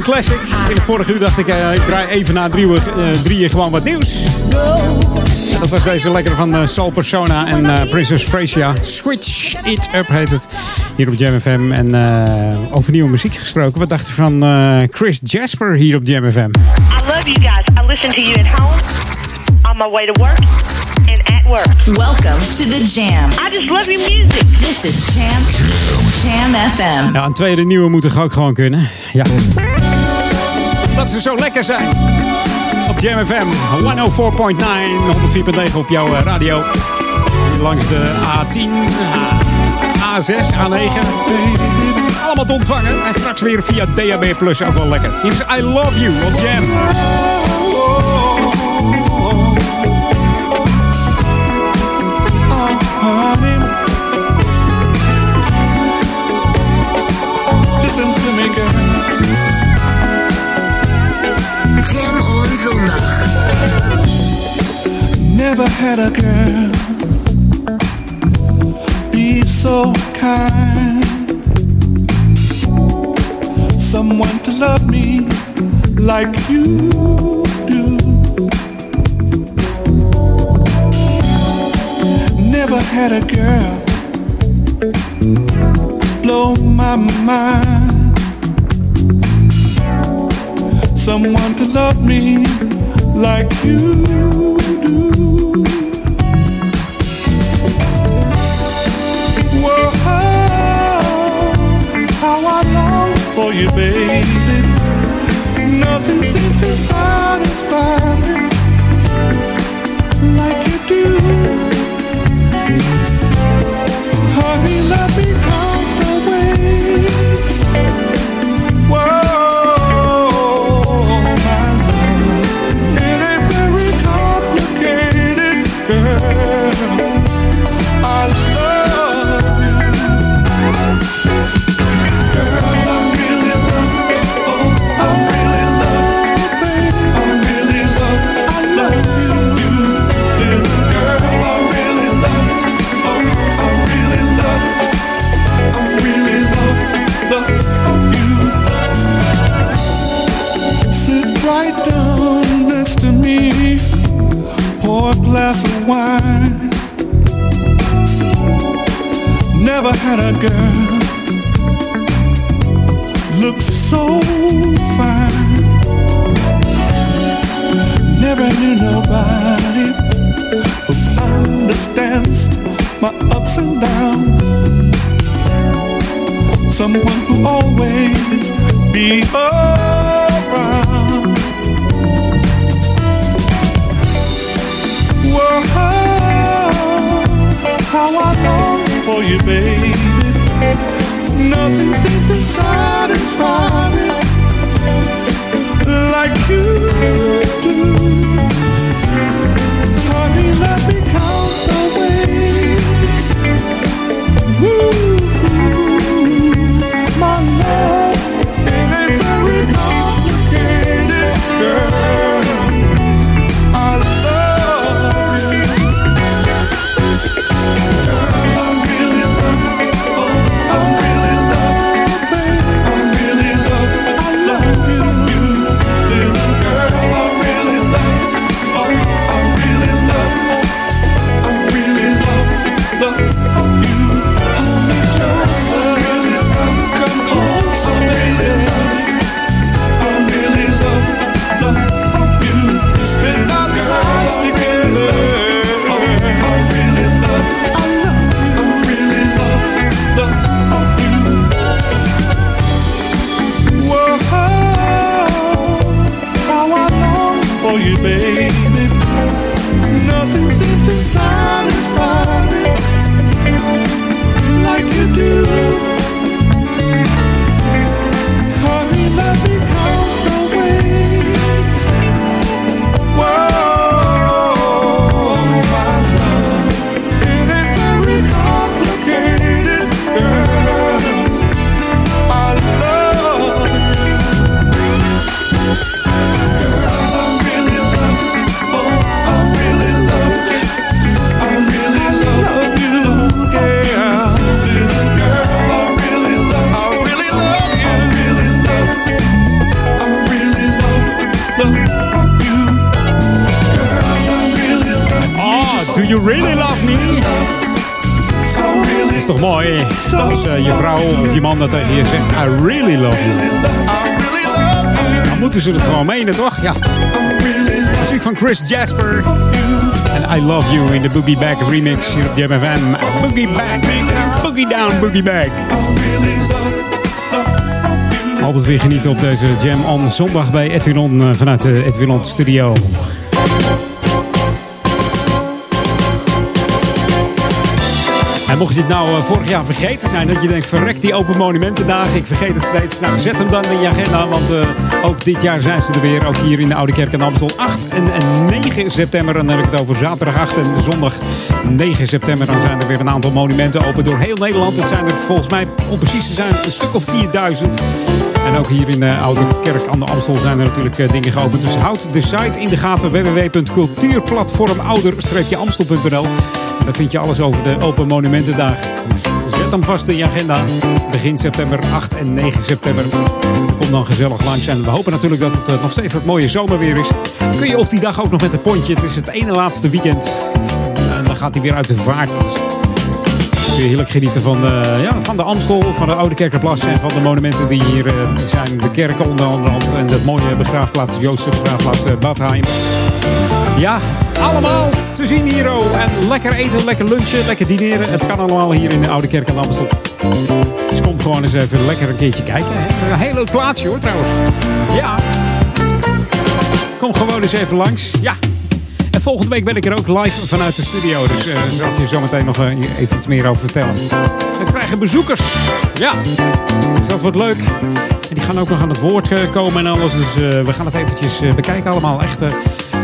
een classic. In het vorige uur dacht ik, eh, ik draai even na drieën, eh, drieën gewoon wat nieuws. Dat was deze lekker van Soul Persona en eh, Princess Frisia. Switch It Up heet het. Hier op Jam FM. En eh, over nieuwe muziek gesproken. Wat dacht je van eh, Chris Jasper hier op Jam FM? I love you guys. I listen to you at home, on my way to work, and at work. Welcome to the Jam. I just love your music. This is Jam Jam FM. Ja, een tweede nieuwe moet toch ook gewoon kunnen? Ja. Dat ze zo lekker zijn. Op Jam FM 104.9, 104.9 op jouw eh, radio. Langs de A10, A- A6, A9. Allemaal te ontvangen. En straks weer via DAB Plus ook wel lekker. Hier is I Love You op Jam. Listen to me, girl. Zondag. Never had a girl be so kind. Someone to love me like you do. Never had a girl blow my mind. Someone to love me like you do. Whoa, how I long for you, baby. Nothing seems to satisfy me like you do. Honey, let me count Chris Jasper. En I Love You in de Boogie Back remix hier op Jam FM. Boogie Back, Boogie Down, Boogie Back. Altijd weer genieten op deze Jam on zondag bij Edwin On eh, vanuit de Edwin On studio. En mocht je het nou eh, vorig jaar vergeten zijn, dat je denkt, verrek die Open Monumentendagen, ik vergeet het steeds. Nou, zet hem dan in je agenda, want eh, ook dit jaar zijn ze er weer. Ook hier in de Oude Kerk in Amstel. 8 en, en 9 september, dan heb ik het over zaterdag 8 en zondag 9 september. Dan zijn er weer een aantal monumenten open door heel Nederland. Het zijn er volgens mij, om precies te zijn, een stuk of 4000. En ook hier in de Oude Kerk aan de Amstel zijn er natuurlijk eh, dingen geopend. Dus houd de site in de gaten www.cultuurplatformouder-amstel.nl En daar vind je alles over de Open Monumentendagen. Dus zet hem vast in je agenda. Begin september, 8 en 9 september. Dan gezellig langs. En we hopen natuurlijk dat het eh, nog steeds wat mooie zomerweer is. Kun je op die dag ook nog met het pontje. Het is het ene laatste weekend. En dan gaat hij weer uit de vaart. Dus heerlijk genieten van, eh, ja, van de Amstel, van de Oude Kerkerplas en van de monumenten die hier eh, zijn. De kerken onder andere en dat mooie begraafplaats, Joodse begraafplaats Badheim. Ja, allemaal te zien hier. oh. En lekker eten, lekker lunchen, lekker dineren. Het kan allemaal hier in de Oude Kerk en Amstel. Dus kom gewoon eens even lekker een keertje kijken. Een heel leuk plaatsje hoor trouwens. Ja. Kom gewoon eens even langs. Ja. En volgende week ben ik er ook live vanuit de studio. Dus eh zal ik je zo meteen nog eh, even iets meer over vertellen. We krijgen bezoekers. Ja. Dus dat wordt leuk. En die gaan ook nog aan het woord eh, komen en alles. Dus we gaan het eventjes bekijken allemaal. Echt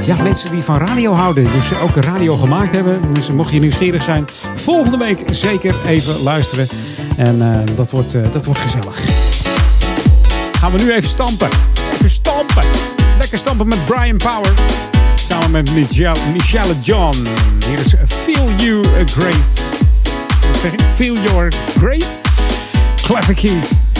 ja, mensen die van radio houden. Dus ook radio gemaakt hebben. Dus mocht je nieuwsgierig zijn. Volgende week zeker even luisteren. En eh, dat, wordt, eh, dat wordt gezellig. Gaan we nu even stampen. Even stampen. Lekker stampen met Brian Power. Samen met Michelle, John. Hier is Feel You Grace. Wat zeg? Feel Your Grace? Clever Keys.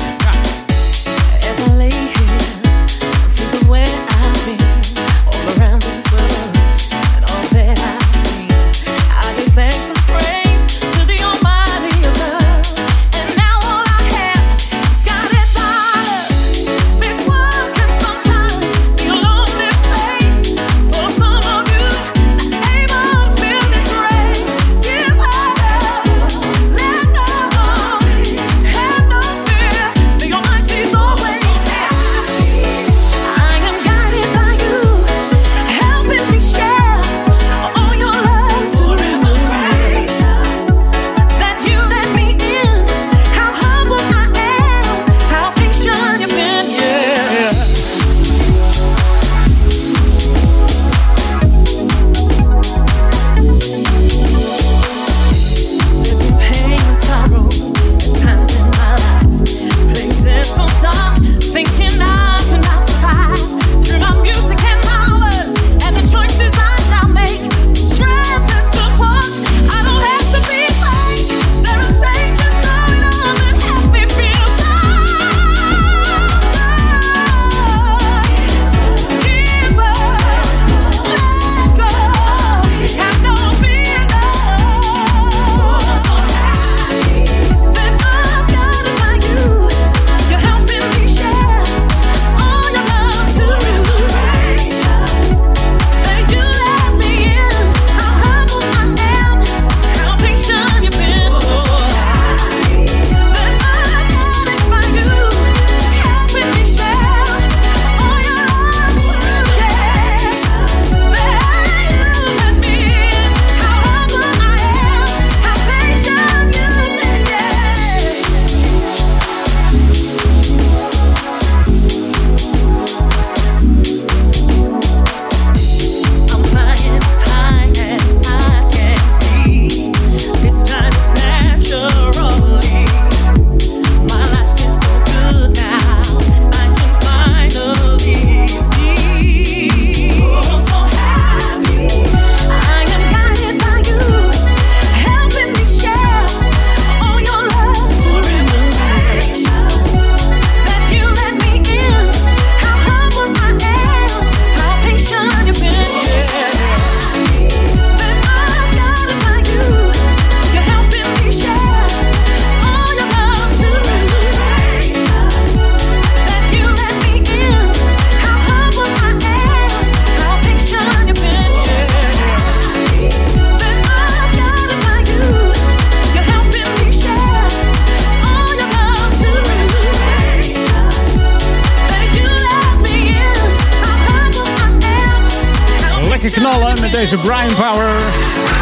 Deze Brian Power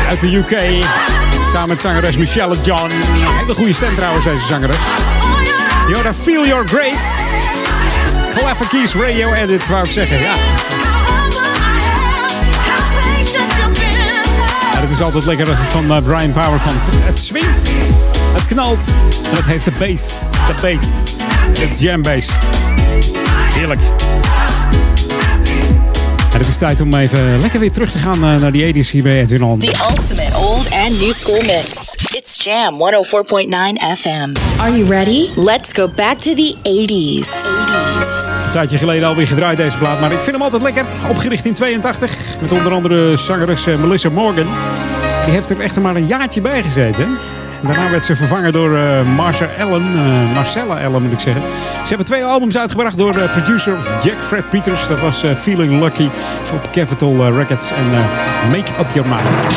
uit de UK. Samen met zangeres Michelle John. Hele goede stem trouwens, deze zangeres. Yoda, Feel Your Grace. Clever Keys Radio Edit, wou ik zeggen. Ja. Ja, het is altijd lekker als het van eh, Brian Power komt. Het swingt, het knalt en het heeft de bass. De bass. De jam bass. Heerlijk. En het is tijd om even lekker weer terug te gaan eh, naar die 80s hier bij Edwin On. The ultimate old and new school mix. It's Jam 104.9 FM. Are you ready? Let's go back to the 80s. 80s. Een tijdje geleden alweer gedraaid deze plaat, maar ik vind hem altijd lekker. Opgericht in 82 met onder andere zangeres eh, Melissa Morgan. Die heeft er echt maar een jaartje bij gezeten. Daarna werd ze vervangen door eh Marcia Allen, eh, Marcella Allen moet ik zeggen. Ze hebben twee albums uitgebracht door de producer Jack Fred Peters. Dat was Feeling Lucky op Capital Records en Make Up Your Mind.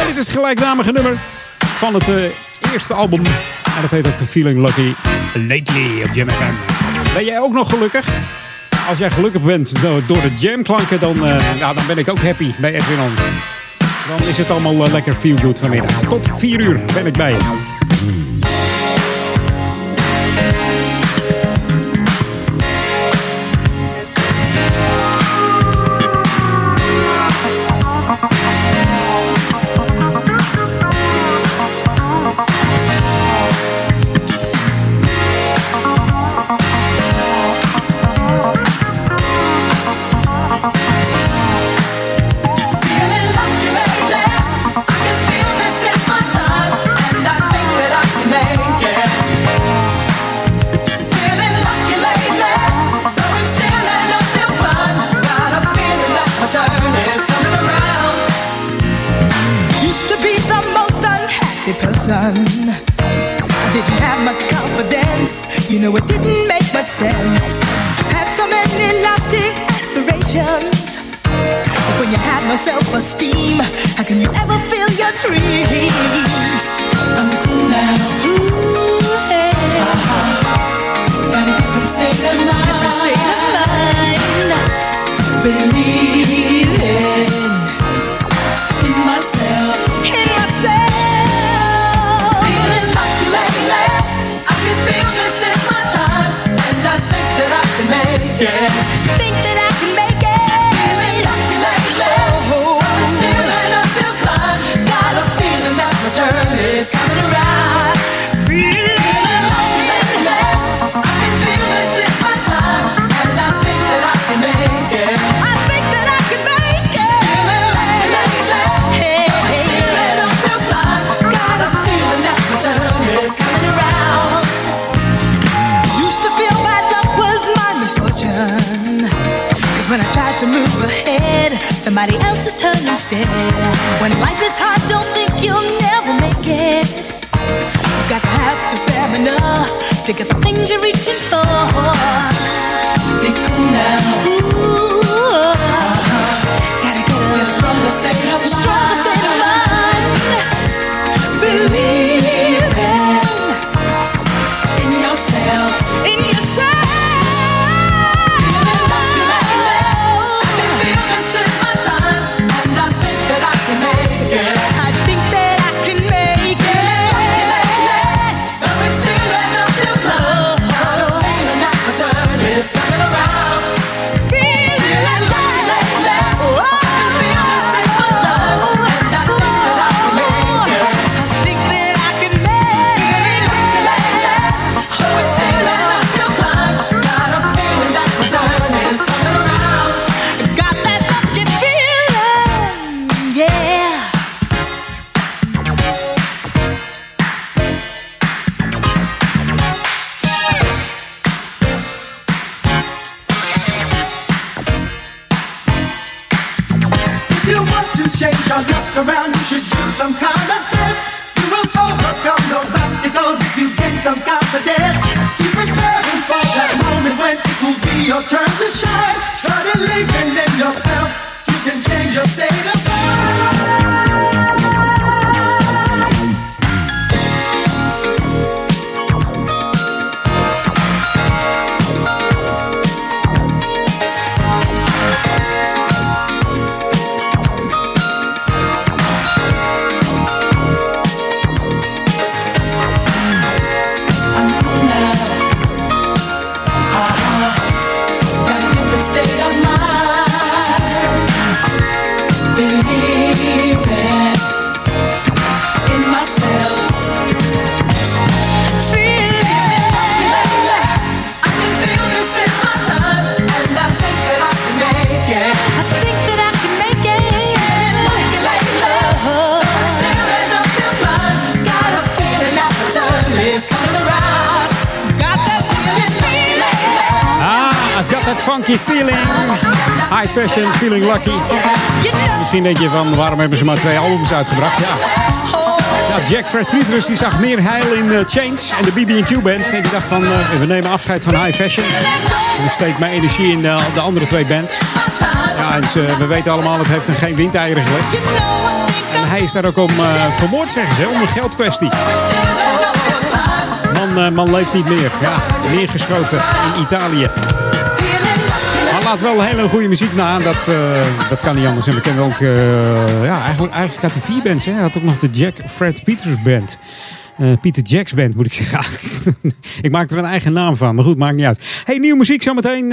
En dit is het gelijknamige nummer van het eerste album. En dat heet ook Feeling Lucky Lately op Jam FM. Ben jij ook nog gelukkig? Als jij gelukkig bent door, de jamklanken, dan, ja, dan ben ik ook happy bij Edwin On. Dan is het allemaal eh, lekker feel good vanmiddag. Tot 4 uur ben ik bij je. Feel ahead, somebody else's turn instead. When life is hard, don't think you'll never make it. You've got to have the stamina to get the things you're reaching for. Be cool now. Ooh, gotta get a stronger state of mind. Stronger state Misschien denk je van, waarom hebben ze maar twee albums uitgebracht? Ja. Ja, Jack Fred Peters die zag meer heil in eh, Change en de BB&Q band. En die dacht van, eh, we nemen afscheid van high fashion. En ik steek mijn energie in eh, de andere twee bands. Ja, en ze- we weten allemaal, het heeft hem geen windeieren gelegd. En hij is daar ook om eh, vermoord, zeggen ze, om een geldkwestie. Man, eh, man leeft niet meer. Ja, neergeschoten in Italië. Laat wel hele goede muziek na. Dat, eh, dat kan niet anders. En we kennen ook... eh, ja, eigenlijk, eigenlijk had hij vier bands. Hè. Hij had ook nog de Jack Fred Peters Band. Eh, Peter Jacks Band, moet ik zeggen. ik maak er een eigen naam van. Maar goed, maakt niet uit. Hey, nieuwe muziek zometeen.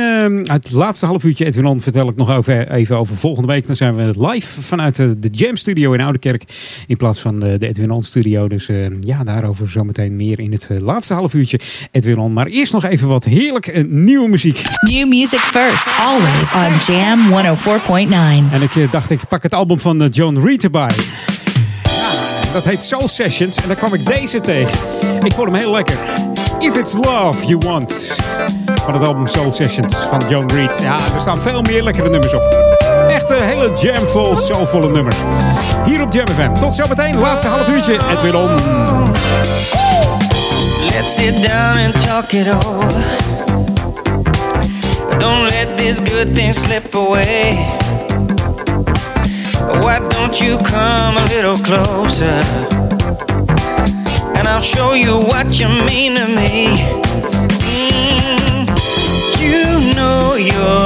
uit het laatste half uurtje Edwin On vertel ik nog over, even over volgende week. Dan zijn we live vanuit de, de Jam Studio in Oudekerk. In plaats van de, de Edwin On Studio. Dus eh, ja, daarover zometeen meer in het eh, laatste half uurtje Edwin On. Maar eerst nog even wat heerlijk eh, nieuwe muziek. New music first, always on Jam 104.9. En ik dacht, ik pak het album van John Reed erbij. Dat heet Soul Sessions. En daar kwam ik deze tegen. Ik vond hem heel lekker. If It's Love You Want. Van het album Soul Sessions van John Reed. Ja, er staan veel meer lekkere nummers op. Echt een hele jamvol, soulvolle nummers. Hier op Jam FM. Tot zometeen, laatste half uurtje. Edwin On. Let's sit down and talk it over. Don't let this good thing slip away. Why don't you come a little closer? And I'll show you what you mean to me. Mm, you know you're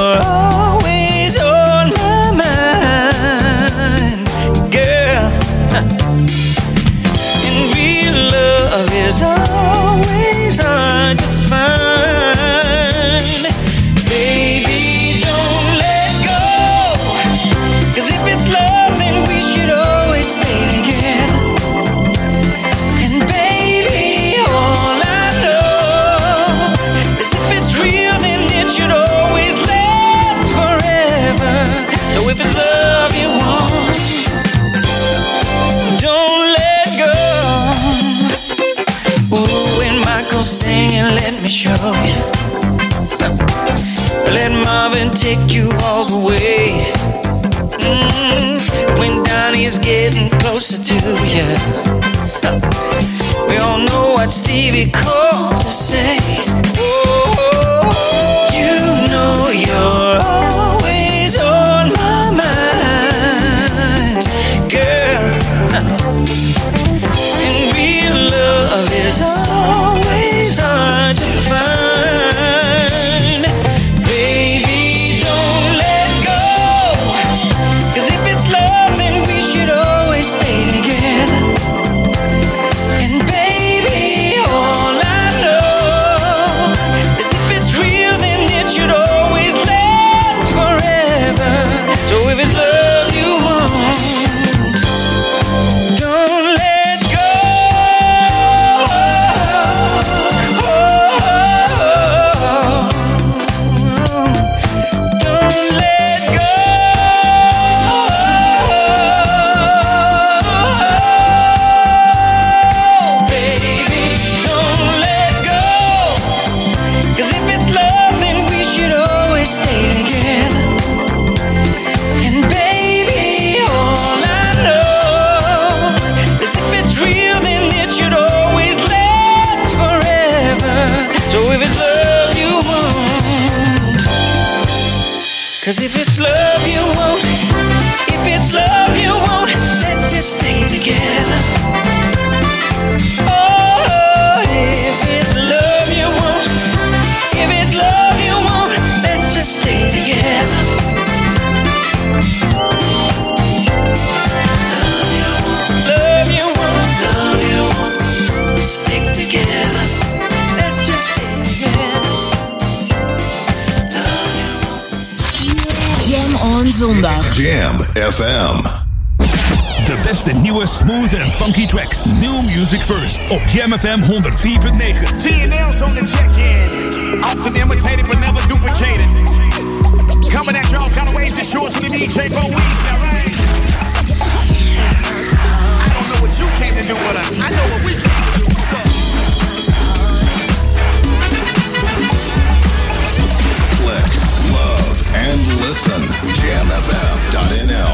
FM. De beste nieuwe smooth en funky tracks. New music first. Op Jam FM 104.9. TNL's on the check-in. Often imitated but never duplicated. Coming at you all kind of ways and shorts and the DJ for weeks. I don't know what you came to do, but I, I know what we came to do. So. Click, love, and listen. JamFM.nl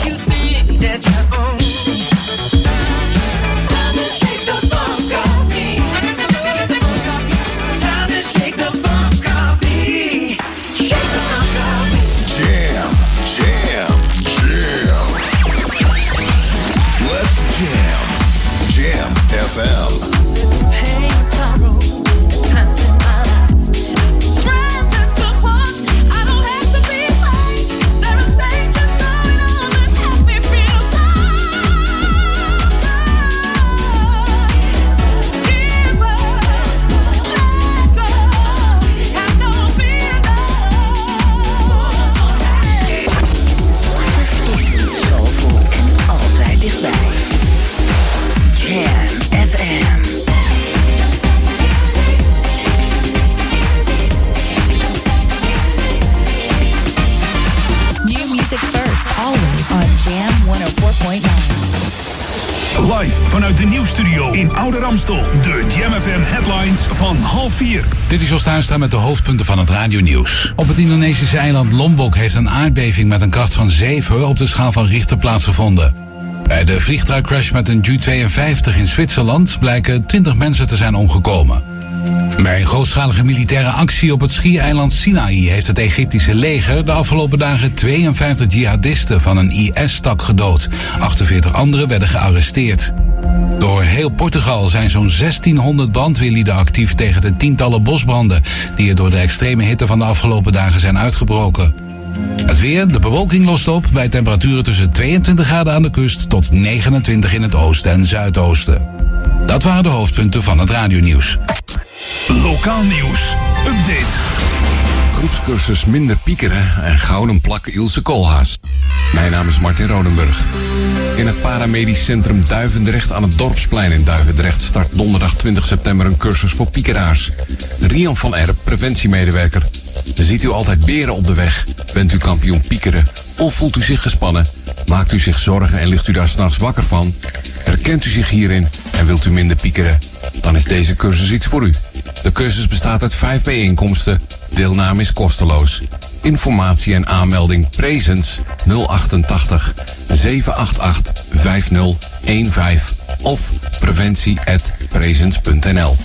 met de hoofdpunten van het radionieuws. Op het Indonesische eiland Lombok heeft een aardbeving met een kracht van 7 op de schaal van Richter plaatsgevonden. Bij de vliegtuigcrash met een Ju-52 in Zwitserland blijken 20 mensen te zijn omgekomen. Bij een grootschalige militaire actie op het schiereiland Sinaï heeft het Egyptische leger de afgelopen dagen 52 jihadisten van een IS-tak gedood. 48 anderen werden gearresteerd. Door heel Portugal zijn zo'n 1600 brandweerlieden actief tegen de tientallen bosbranden die er door de extreme hitte van de afgelopen dagen zijn uitgebroken. Het weer, de bewolking lost op bij temperaturen tussen 22 graden aan de kust tot 29 in het oosten en zuidoosten. Dat waren de hoofdpunten van het radionieuws. Lokaal nieuws. Update. Groepscursus Minder Piekeren en Gouden Plak Ilse Koolhaas. Mijn naam is Martin Rodenburg. In het paramedisch centrum Duivendrecht aan het Dorpsplein in Duivendrecht start donderdag 20 september een cursus voor piekeraars. Rian van Erp, preventiemedewerker. Ziet u altijd beren op de weg? Bent u kampioen piekeren? Of voelt u zich gespannen? Maakt u zich zorgen en ligt u daar s'nachts wakker van? Herkent u zich hierin en wilt u minder piekeren? Dan is deze cursus iets voor u. De cursus bestaat uit vijf bijeenkomsten. Deelname is kosteloos. Informatie en aanmelding Presens 088 788 5015 of preventie@presens.nl.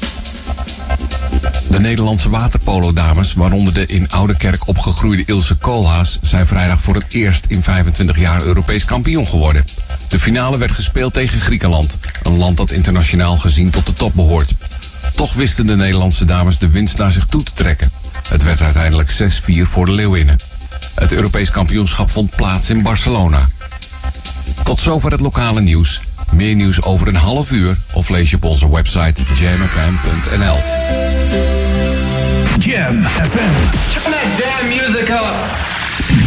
De Nederlandse waterpolo-dames, waaronder de in Oudekerk opgegroeide Ilse Koolhaas, zijn vrijdag voor het eerst in 25 jaar Europees kampioen geworden. De finale werd gespeeld tegen Griekenland, een land dat internationaal gezien tot de top behoort. Toch wisten de Nederlandse dames de winst naar zich toe te trekken. Het werd uiteindelijk 6-4 voor de Leeuwinnen. Het Europees kampioenschap vond plaats in Barcelona. Tot zover het lokale nieuws. Meer nieuws over een half uur of lees je op onze website jamfm.nl. Jam FM. Turn that damn music up.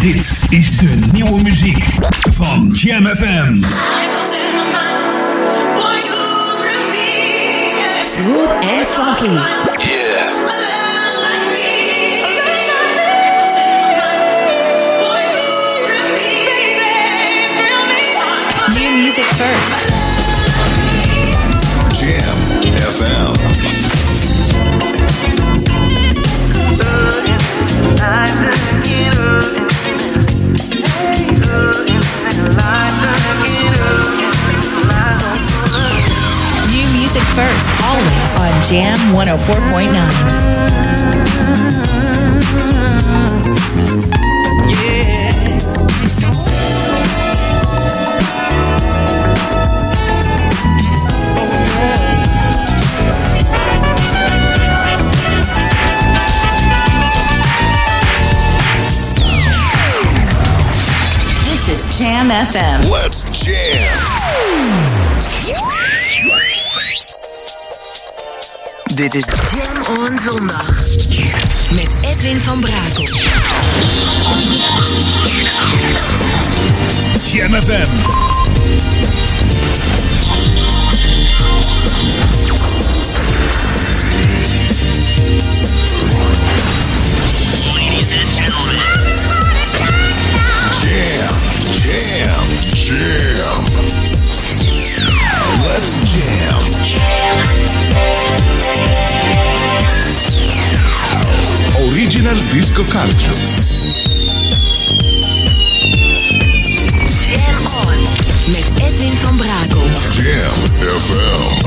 Dit is de nieuwe muziek van Jam FM. Smooth and funky. New music first. Jam FM. New first, always on Jam 104.9. This is Jam FM. Let's jam. Dit is Jam on Zondag. Met Edwin van Brakel. Jam FM. Ladies and gentlemen. Jam, jam, jam. Let's jam. Original Disco Culture. Jam on. Met Edwin van Brakel. Jam FM.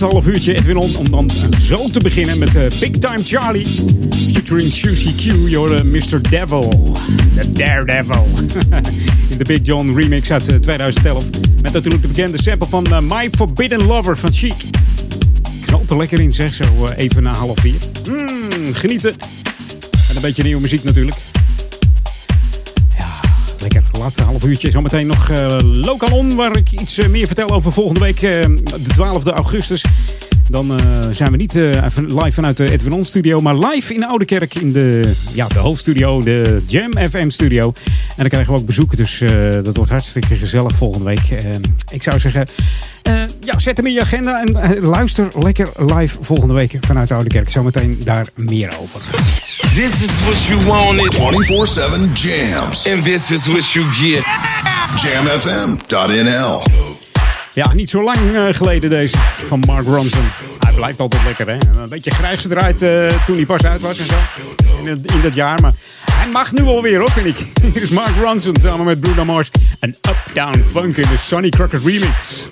Half uurtje Edwin On, om dan zo te beginnen met eh, Big Time Charlie. Featuring Susie Q, your Mr. Devil. The Daredevil. In de Big John remix uit eh, 2011. Met natuurlijk de bekende sample van eh, My Forbidden Lover van Chic. Knalt er lekker in zeg, zo eh, even na half vier. Mm, genieten. En een beetje nieuwe muziek natuurlijk. Lekker, laatste half uurtje. Zometeen nog eh Local On, waar ik iets eh, meer vertel over volgende week, eh, de 12e augustus. Dan eh, zijn we niet eh, even live vanuit de Edwin On studio, maar live in Oudekerk in de, ja, de hoofdstudio, de Jam FM studio. En dan krijgen we ook bezoek, dus eh, dat wordt hartstikke gezellig volgende week. Ik zou zeggen, eh, ja, zet hem in je agenda en luister lekker live volgende week vanuit Oudekerk. Zometeen daar meer over. This is what you wanted. 24-7 jams. And this is what you get. Jamfm.nl Ja, niet zo lang geleden deze van Mark Ronson. Blijft altijd lekker, hè? Een beetje grijs gedraaid eh, toen hij pas uit was en zo. In dat jaar, maar hij mag nu alweer, hoor, vind ik. Hier is Mark Ronson samen met Bruno Mars. Een Uptown Funk in de Sonny Crockett remix.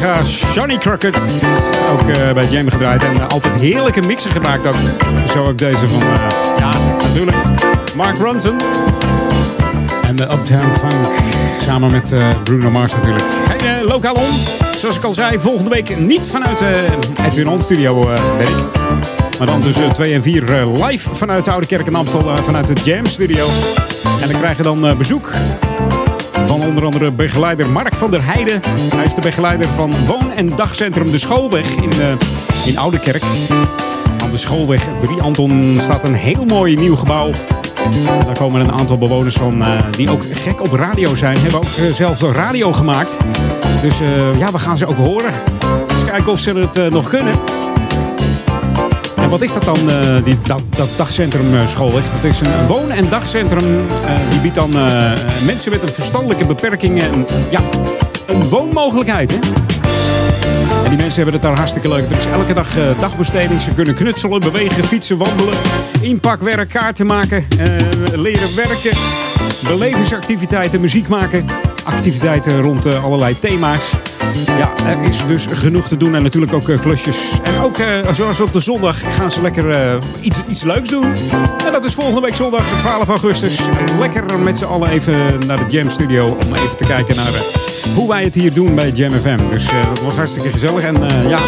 collega Johnny Crockett. Ook eh, bij Jam gedraaid en eh, altijd heerlijke mixen gemaakt. Ook. Zo ook deze van, eh, ja, natuurlijk, Mark Ronson. En de Uptown Funk. Samen met Bruno Mars natuurlijk. Hey, lokaal om. Zoals ik al zei, volgende week niet vanuit Edwin Hond Studio. Maar dan tussen 2 en 4 live vanuit de Oude Kerk in Amstel. vanuit de Jam Studio. En dan krijgen dan bezoek van onder andere begeleider Mark van der Heijden. Hij is de begeleider van woon- en dagcentrum De Schoolweg in, eh, in Oudekerk. Aan de Schoolweg 3 Anton staat een heel mooi nieuw gebouw. Daar komen een aantal bewoners van eh, die ook gek op radio zijn. Hebben ook zelf zelfs radio gemaakt. Dus ja, we gaan ze ook horen. Eens kijken of ze het nog kunnen. Wat is dat dan, eh, die, dat, dat dagcentrum eh, Schoolweg? Dat is een woon- en dagcentrum. eh, die biedt dan mensen met een verstandelijke beperking een, ja, een woonmogelijkheid. Hè? En die mensen hebben het daar hartstikke leuk. Er is elke dag eh, dagbesteding. Ze kunnen knutselen, bewegen, fietsen, wandelen, inpakwerk, kaarten maken, leren werken, belevingsactiviteiten, muziek maken, activiteiten rond allerlei thema's. Ja, er is dus genoeg te doen en natuurlijk ook eh, klusjes. En ook, eh, zoals op de zondag, gaan ze lekker eh, iets, iets leuks doen. En dat is volgende week zondag, 12 augustus. Lekker met z'n allen even naar de Jam Studio om even te kijken naar hoe wij het hier doen bij Jam FM. Dus dat was hartstikke gezellig. En ja,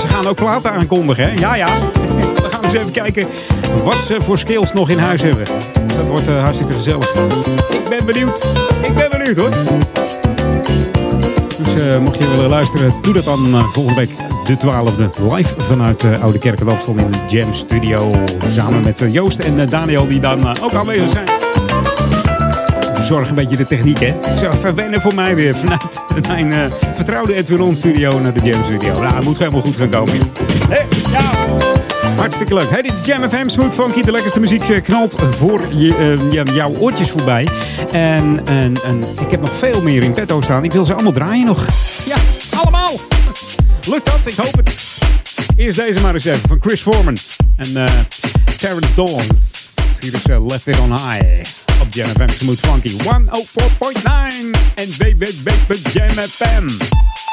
ze gaan ook platen aankondigen, hè? Ja, ja. We gaan eens even kijken wat ze voor skills nog in huis hebben. Dat wordt hartstikke gezellig. Ik ben benieuwd. Ik ben benieuwd, hoor. Dus eh, mocht je willen luisteren, doe dat dan eh, volgende week de 12e live vanuit uh, Oude Kerk Amstel in de Jam Studio. Samen met Joost en Daniel die dan ook aanwezig zijn. Verzorg een beetje de techniek, hè. Het is even wennen voor mij weer vanuit mijn vertrouwde Edwin studio naar de Jam Studio. Nou, het moet helemaal goed gaan komen. Hé, ja. Hartstikke leuk. Hey, dit is Jam FM, Smooth Funky. De lekkerste muziek eh, knalt voor je, eh, jouw oortjes voorbij. En, ik heb nog veel meer in petto staan. Ik wil ze allemaal draaien nog. Ja, allemaal. Lukt dat? Ik hoop het. Eerst deze maar eens even van Chris Foreman. En eh Terrence Dawns. Hier is eh, Left It On High. Op Jam FM Smooth Funky 104.9. En www.jamfm. Jam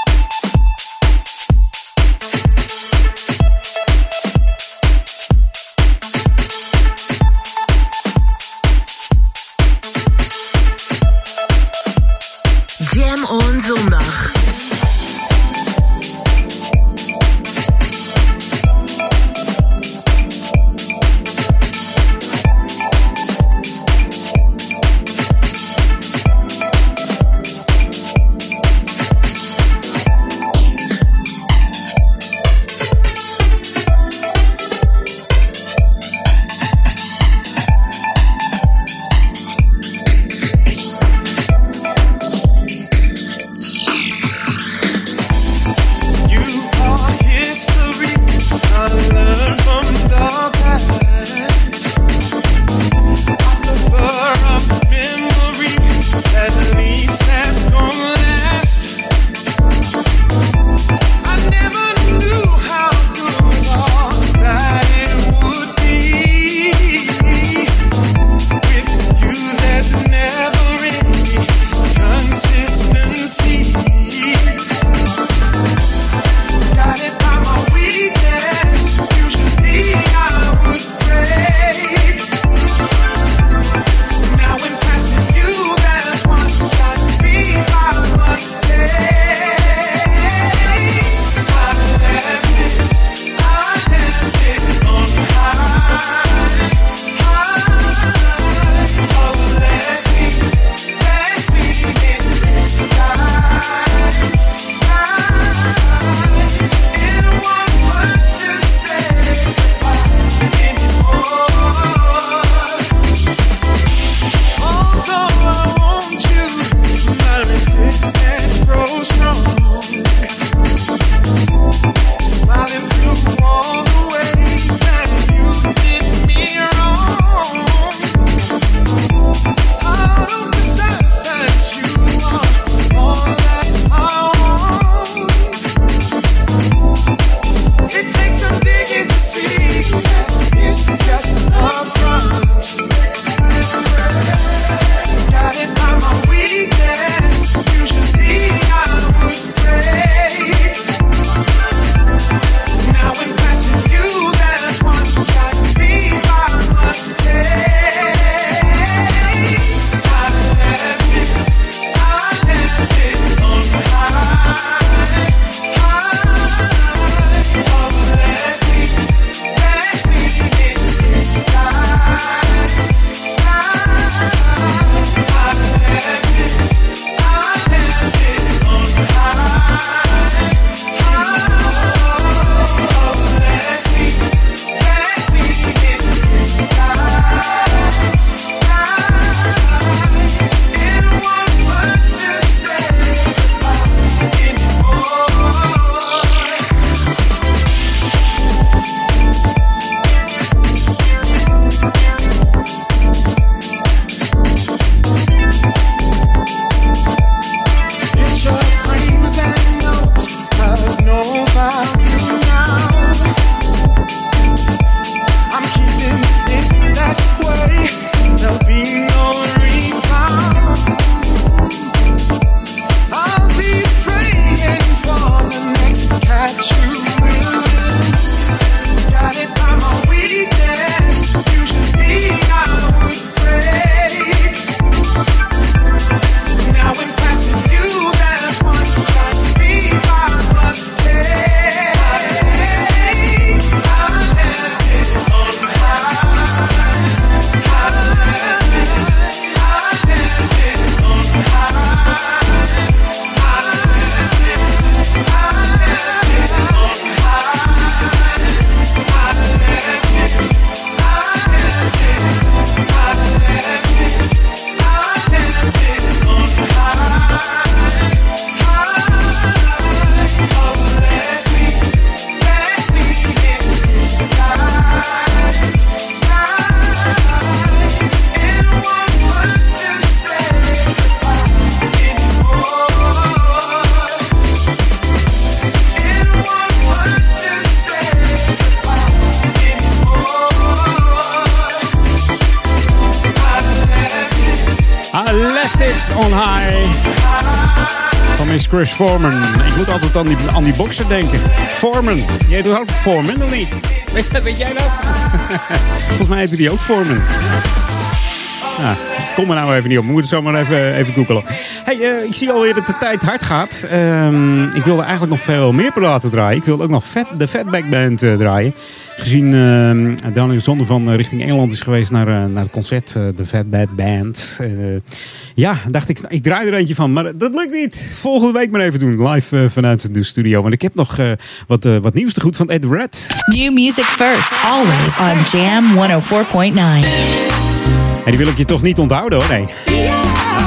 Chris Foreman. Ik moet altijd aan die, aan die bokser denken. Foreman. Jij doet ook Foreman, of niet? Weet, weet jij dat? Volgens mij heette die ook Foreman. Kom er nou even niet op. We moeten zo maar even, even googelen. Hey, eh, ik zie alweer dat de tijd hard gaat. Ehm, ik wilde eigenlijk nog veel meer platen draaien. Ik wilde ook nog Fat, de Fatback Band eh, draaien. Gezien uh, Daniel Zonder van eh, richting Engeland is geweest naar, eh, naar het concert, eh, de Fatback Band. Eh, ja, dacht ik, ik draai er eentje van. Maar dat lukt niet. Volgende week maar even doen. Live vanuit de studio. Want ik heb nog wat, wat nieuws te goed van Ed Red. New music first, always on Jam 104.9. En die wil ik je toch niet onthouden hoor, nee.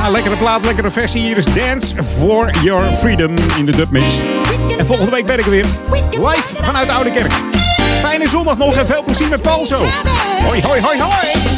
Ah, lekkere plaat, lekkere versie. Hier is Dance for Your Freedom in de dubmix. En volgende week ben ik er weer. Live vanuit de Oude Kerk. Fijne zondag nog en veel plezier met Paul zo. Hoi, hoi, hoi, hoi.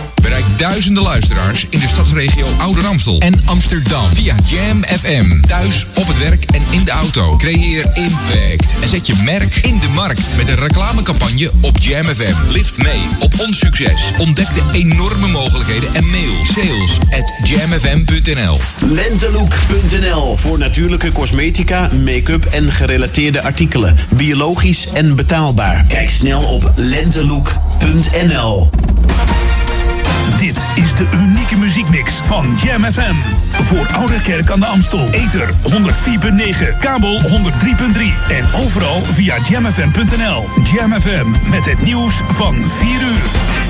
Duizenden luisteraars in de stadsregio Ouder Amstel en Amsterdam via Jam FM. Thuis, op het werk en in de auto. Creëer impact en zet je merk in de markt met een reclamecampagne op Jam FM. Lift mee op ons succes. Ontdek de enorme mogelijkheden en mail sales at jamfm.nl. Lentelook.nl voor natuurlijke cosmetica, make-up en gerelateerde artikelen. Biologisch en betaalbaar. Kijk snel op lentelook.nl. Is de unieke muziekmix van Jam FM. Voor Oude Kerk aan de Amstel. Ether 104.9, kabel 103.3 en overal via jamfm.nl. Jam FM met het nieuws van 4 uur.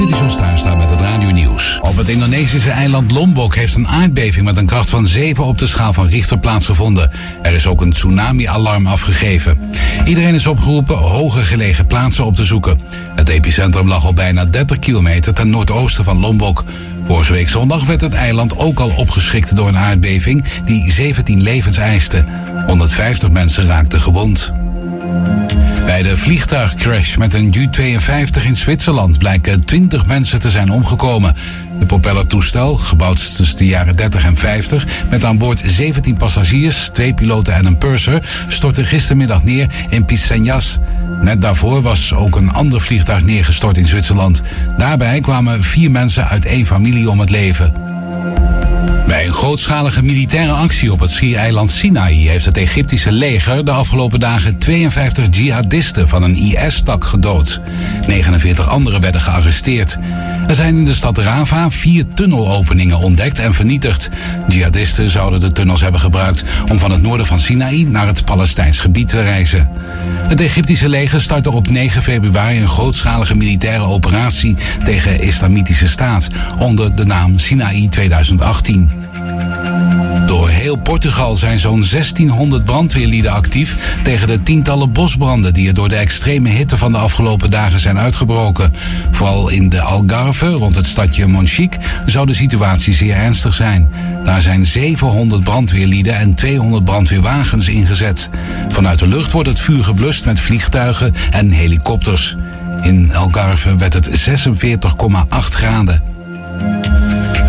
Dit is ons staan met het Radio Nieuws. Op het Indonesische eiland Lombok heeft een aardbeving met een kracht van 7 op de schaal van Richter plaatsgevonden. Er is ook een tsunami-alarm afgegeven. Iedereen is opgeroepen hoger gelegen plaatsen op te zoeken. Epicentrum lag op bijna 30 kilometer ten noordoosten van Lombok. Vorige week zondag werd het eiland ook al opgeschrikt door een aardbeving die 17 levens eiste. 150 mensen raakten gewond. Bij de vliegtuigcrash met een U-52 in Zwitserland blijken 20 mensen te zijn omgekomen. De propellertoestel, gebouwd tussen de jaren 30 en 50, met aan boord 17 passagiers, twee piloten en een purser, stortte gistermiddag neer in Pisenjas. Net daarvoor was ook een ander vliegtuig neergestort in Zwitserland. Daarbij kwamen vier mensen uit één familie om het leven. Bij een grootschalige militaire actie op het schiereiland Sinaï heeft het Egyptische leger de afgelopen dagen 52 jihadisten van een IS-tak gedood. 49 anderen werden gearresteerd. Er zijn in de stad Rava vier tunnelopeningen ontdekt en vernietigd. Jihadisten zouden de tunnels hebben gebruikt om van het noorden van Sinaï naar het Palestijns gebied te reizen. Het Egyptische leger startte op 9 februari een grootschalige militaire operatie tegen Islamitische Staat onder de naam Sinaï 2018. Door heel Portugal zijn zo'n 1600 brandweerlieden actief tegen de tientallen bosbranden die er door de extreme hitte van de afgelopen dagen zijn uitgebroken. Vooral in de Algarve, rond het stadje Monchique, zou de situatie zeer ernstig zijn. Daar zijn 700 brandweerlieden en 200 brandweerwagens ingezet. Vanuit de lucht wordt het vuur geblust met vliegtuigen en helikopters. In Algarve werd het 46,8 graden.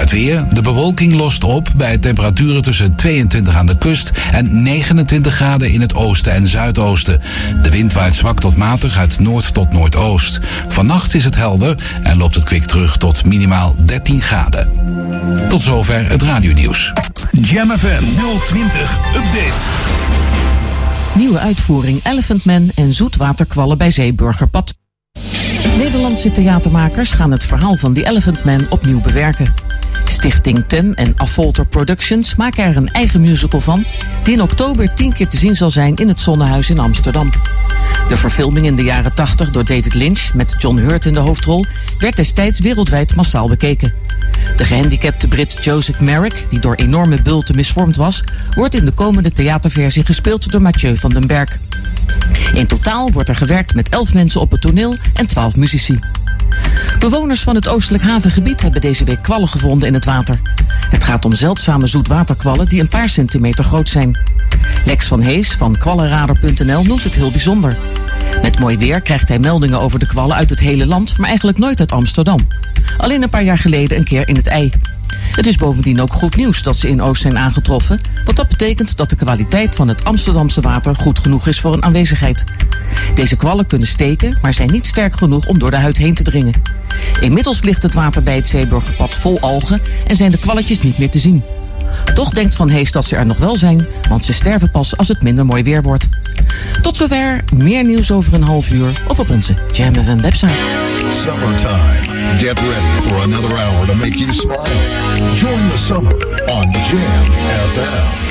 Het weer. De bewolking lost op bij temperaturen tussen 22 aan de kust en 29 graden in het oosten en zuidoosten. De wind waait zwak tot matig uit noord tot noordoost. Vannacht is het helder en loopt het kwik terug tot minimaal 13 graden. Tot zover het radionieuws. Jam FM 020 Update. Nieuwe uitvoering Elephant Man en zoetwaterkwallen bij Zeeburgerpad. Nederlandse theatermakers gaan het verhaal van The Elephant Man opnieuw bewerken. Stichting Tem en Affolter Productions maken er een eigen musical van... die in oktober tien keer te zien zal zijn in het Zonnehuis in Amsterdam. De verfilming in de jaren 80 door David Lynch met John Hurt in de hoofdrol... werd destijds wereldwijd massaal bekeken. De gehandicapte Brit Joseph Merrick, die door enorme bulten misvormd was... wordt in de komende theaterversie gespeeld door Mathieu van den Berg. In totaal wordt er gewerkt met 11 mensen op het toneel en 12 muzici. Bewoners van het oostelijk havengebied hebben deze week kwallen gevonden in het water. Het gaat om zeldzame zoetwaterkwallen die een paar centimeter groot zijn. Lex van Hees van kwallenradar.nl noemt het heel bijzonder. Met mooi weer krijgt hij meldingen over de kwallen uit het hele land, maar eigenlijk nooit uit Amsterdam. Alleen een paar jaar geleden een keer in het ei. Het is bovendien ook goed nieuws dat ze in Oost zijn aangetroffen, want dat betekent dat de kwaliteit van het Amsterdamse water goed genoeg is voor een aanwezigheid. Deze kwallen kunnen steken, maar zijn niet sterk genoeg om door de huid heen te dringen. Inmiddels ligt het water bij het Zeeburgerpad vol algen en zijn de kwalletjes niet meer te zien. Toch denkt Van Hees dat ze er nog wel zijn, want ze sterven pas als het minder mooi weer wordt. Tot zover, meer nieuws over een half uur of op onze Jam FM website. Summertime. Get ready for another hour to make you smile. Join the summer on Jam FM.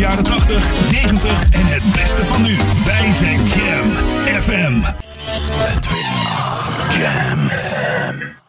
jaren 80, 90 en het beste van nu. Wij zijn Jam FM. On Jam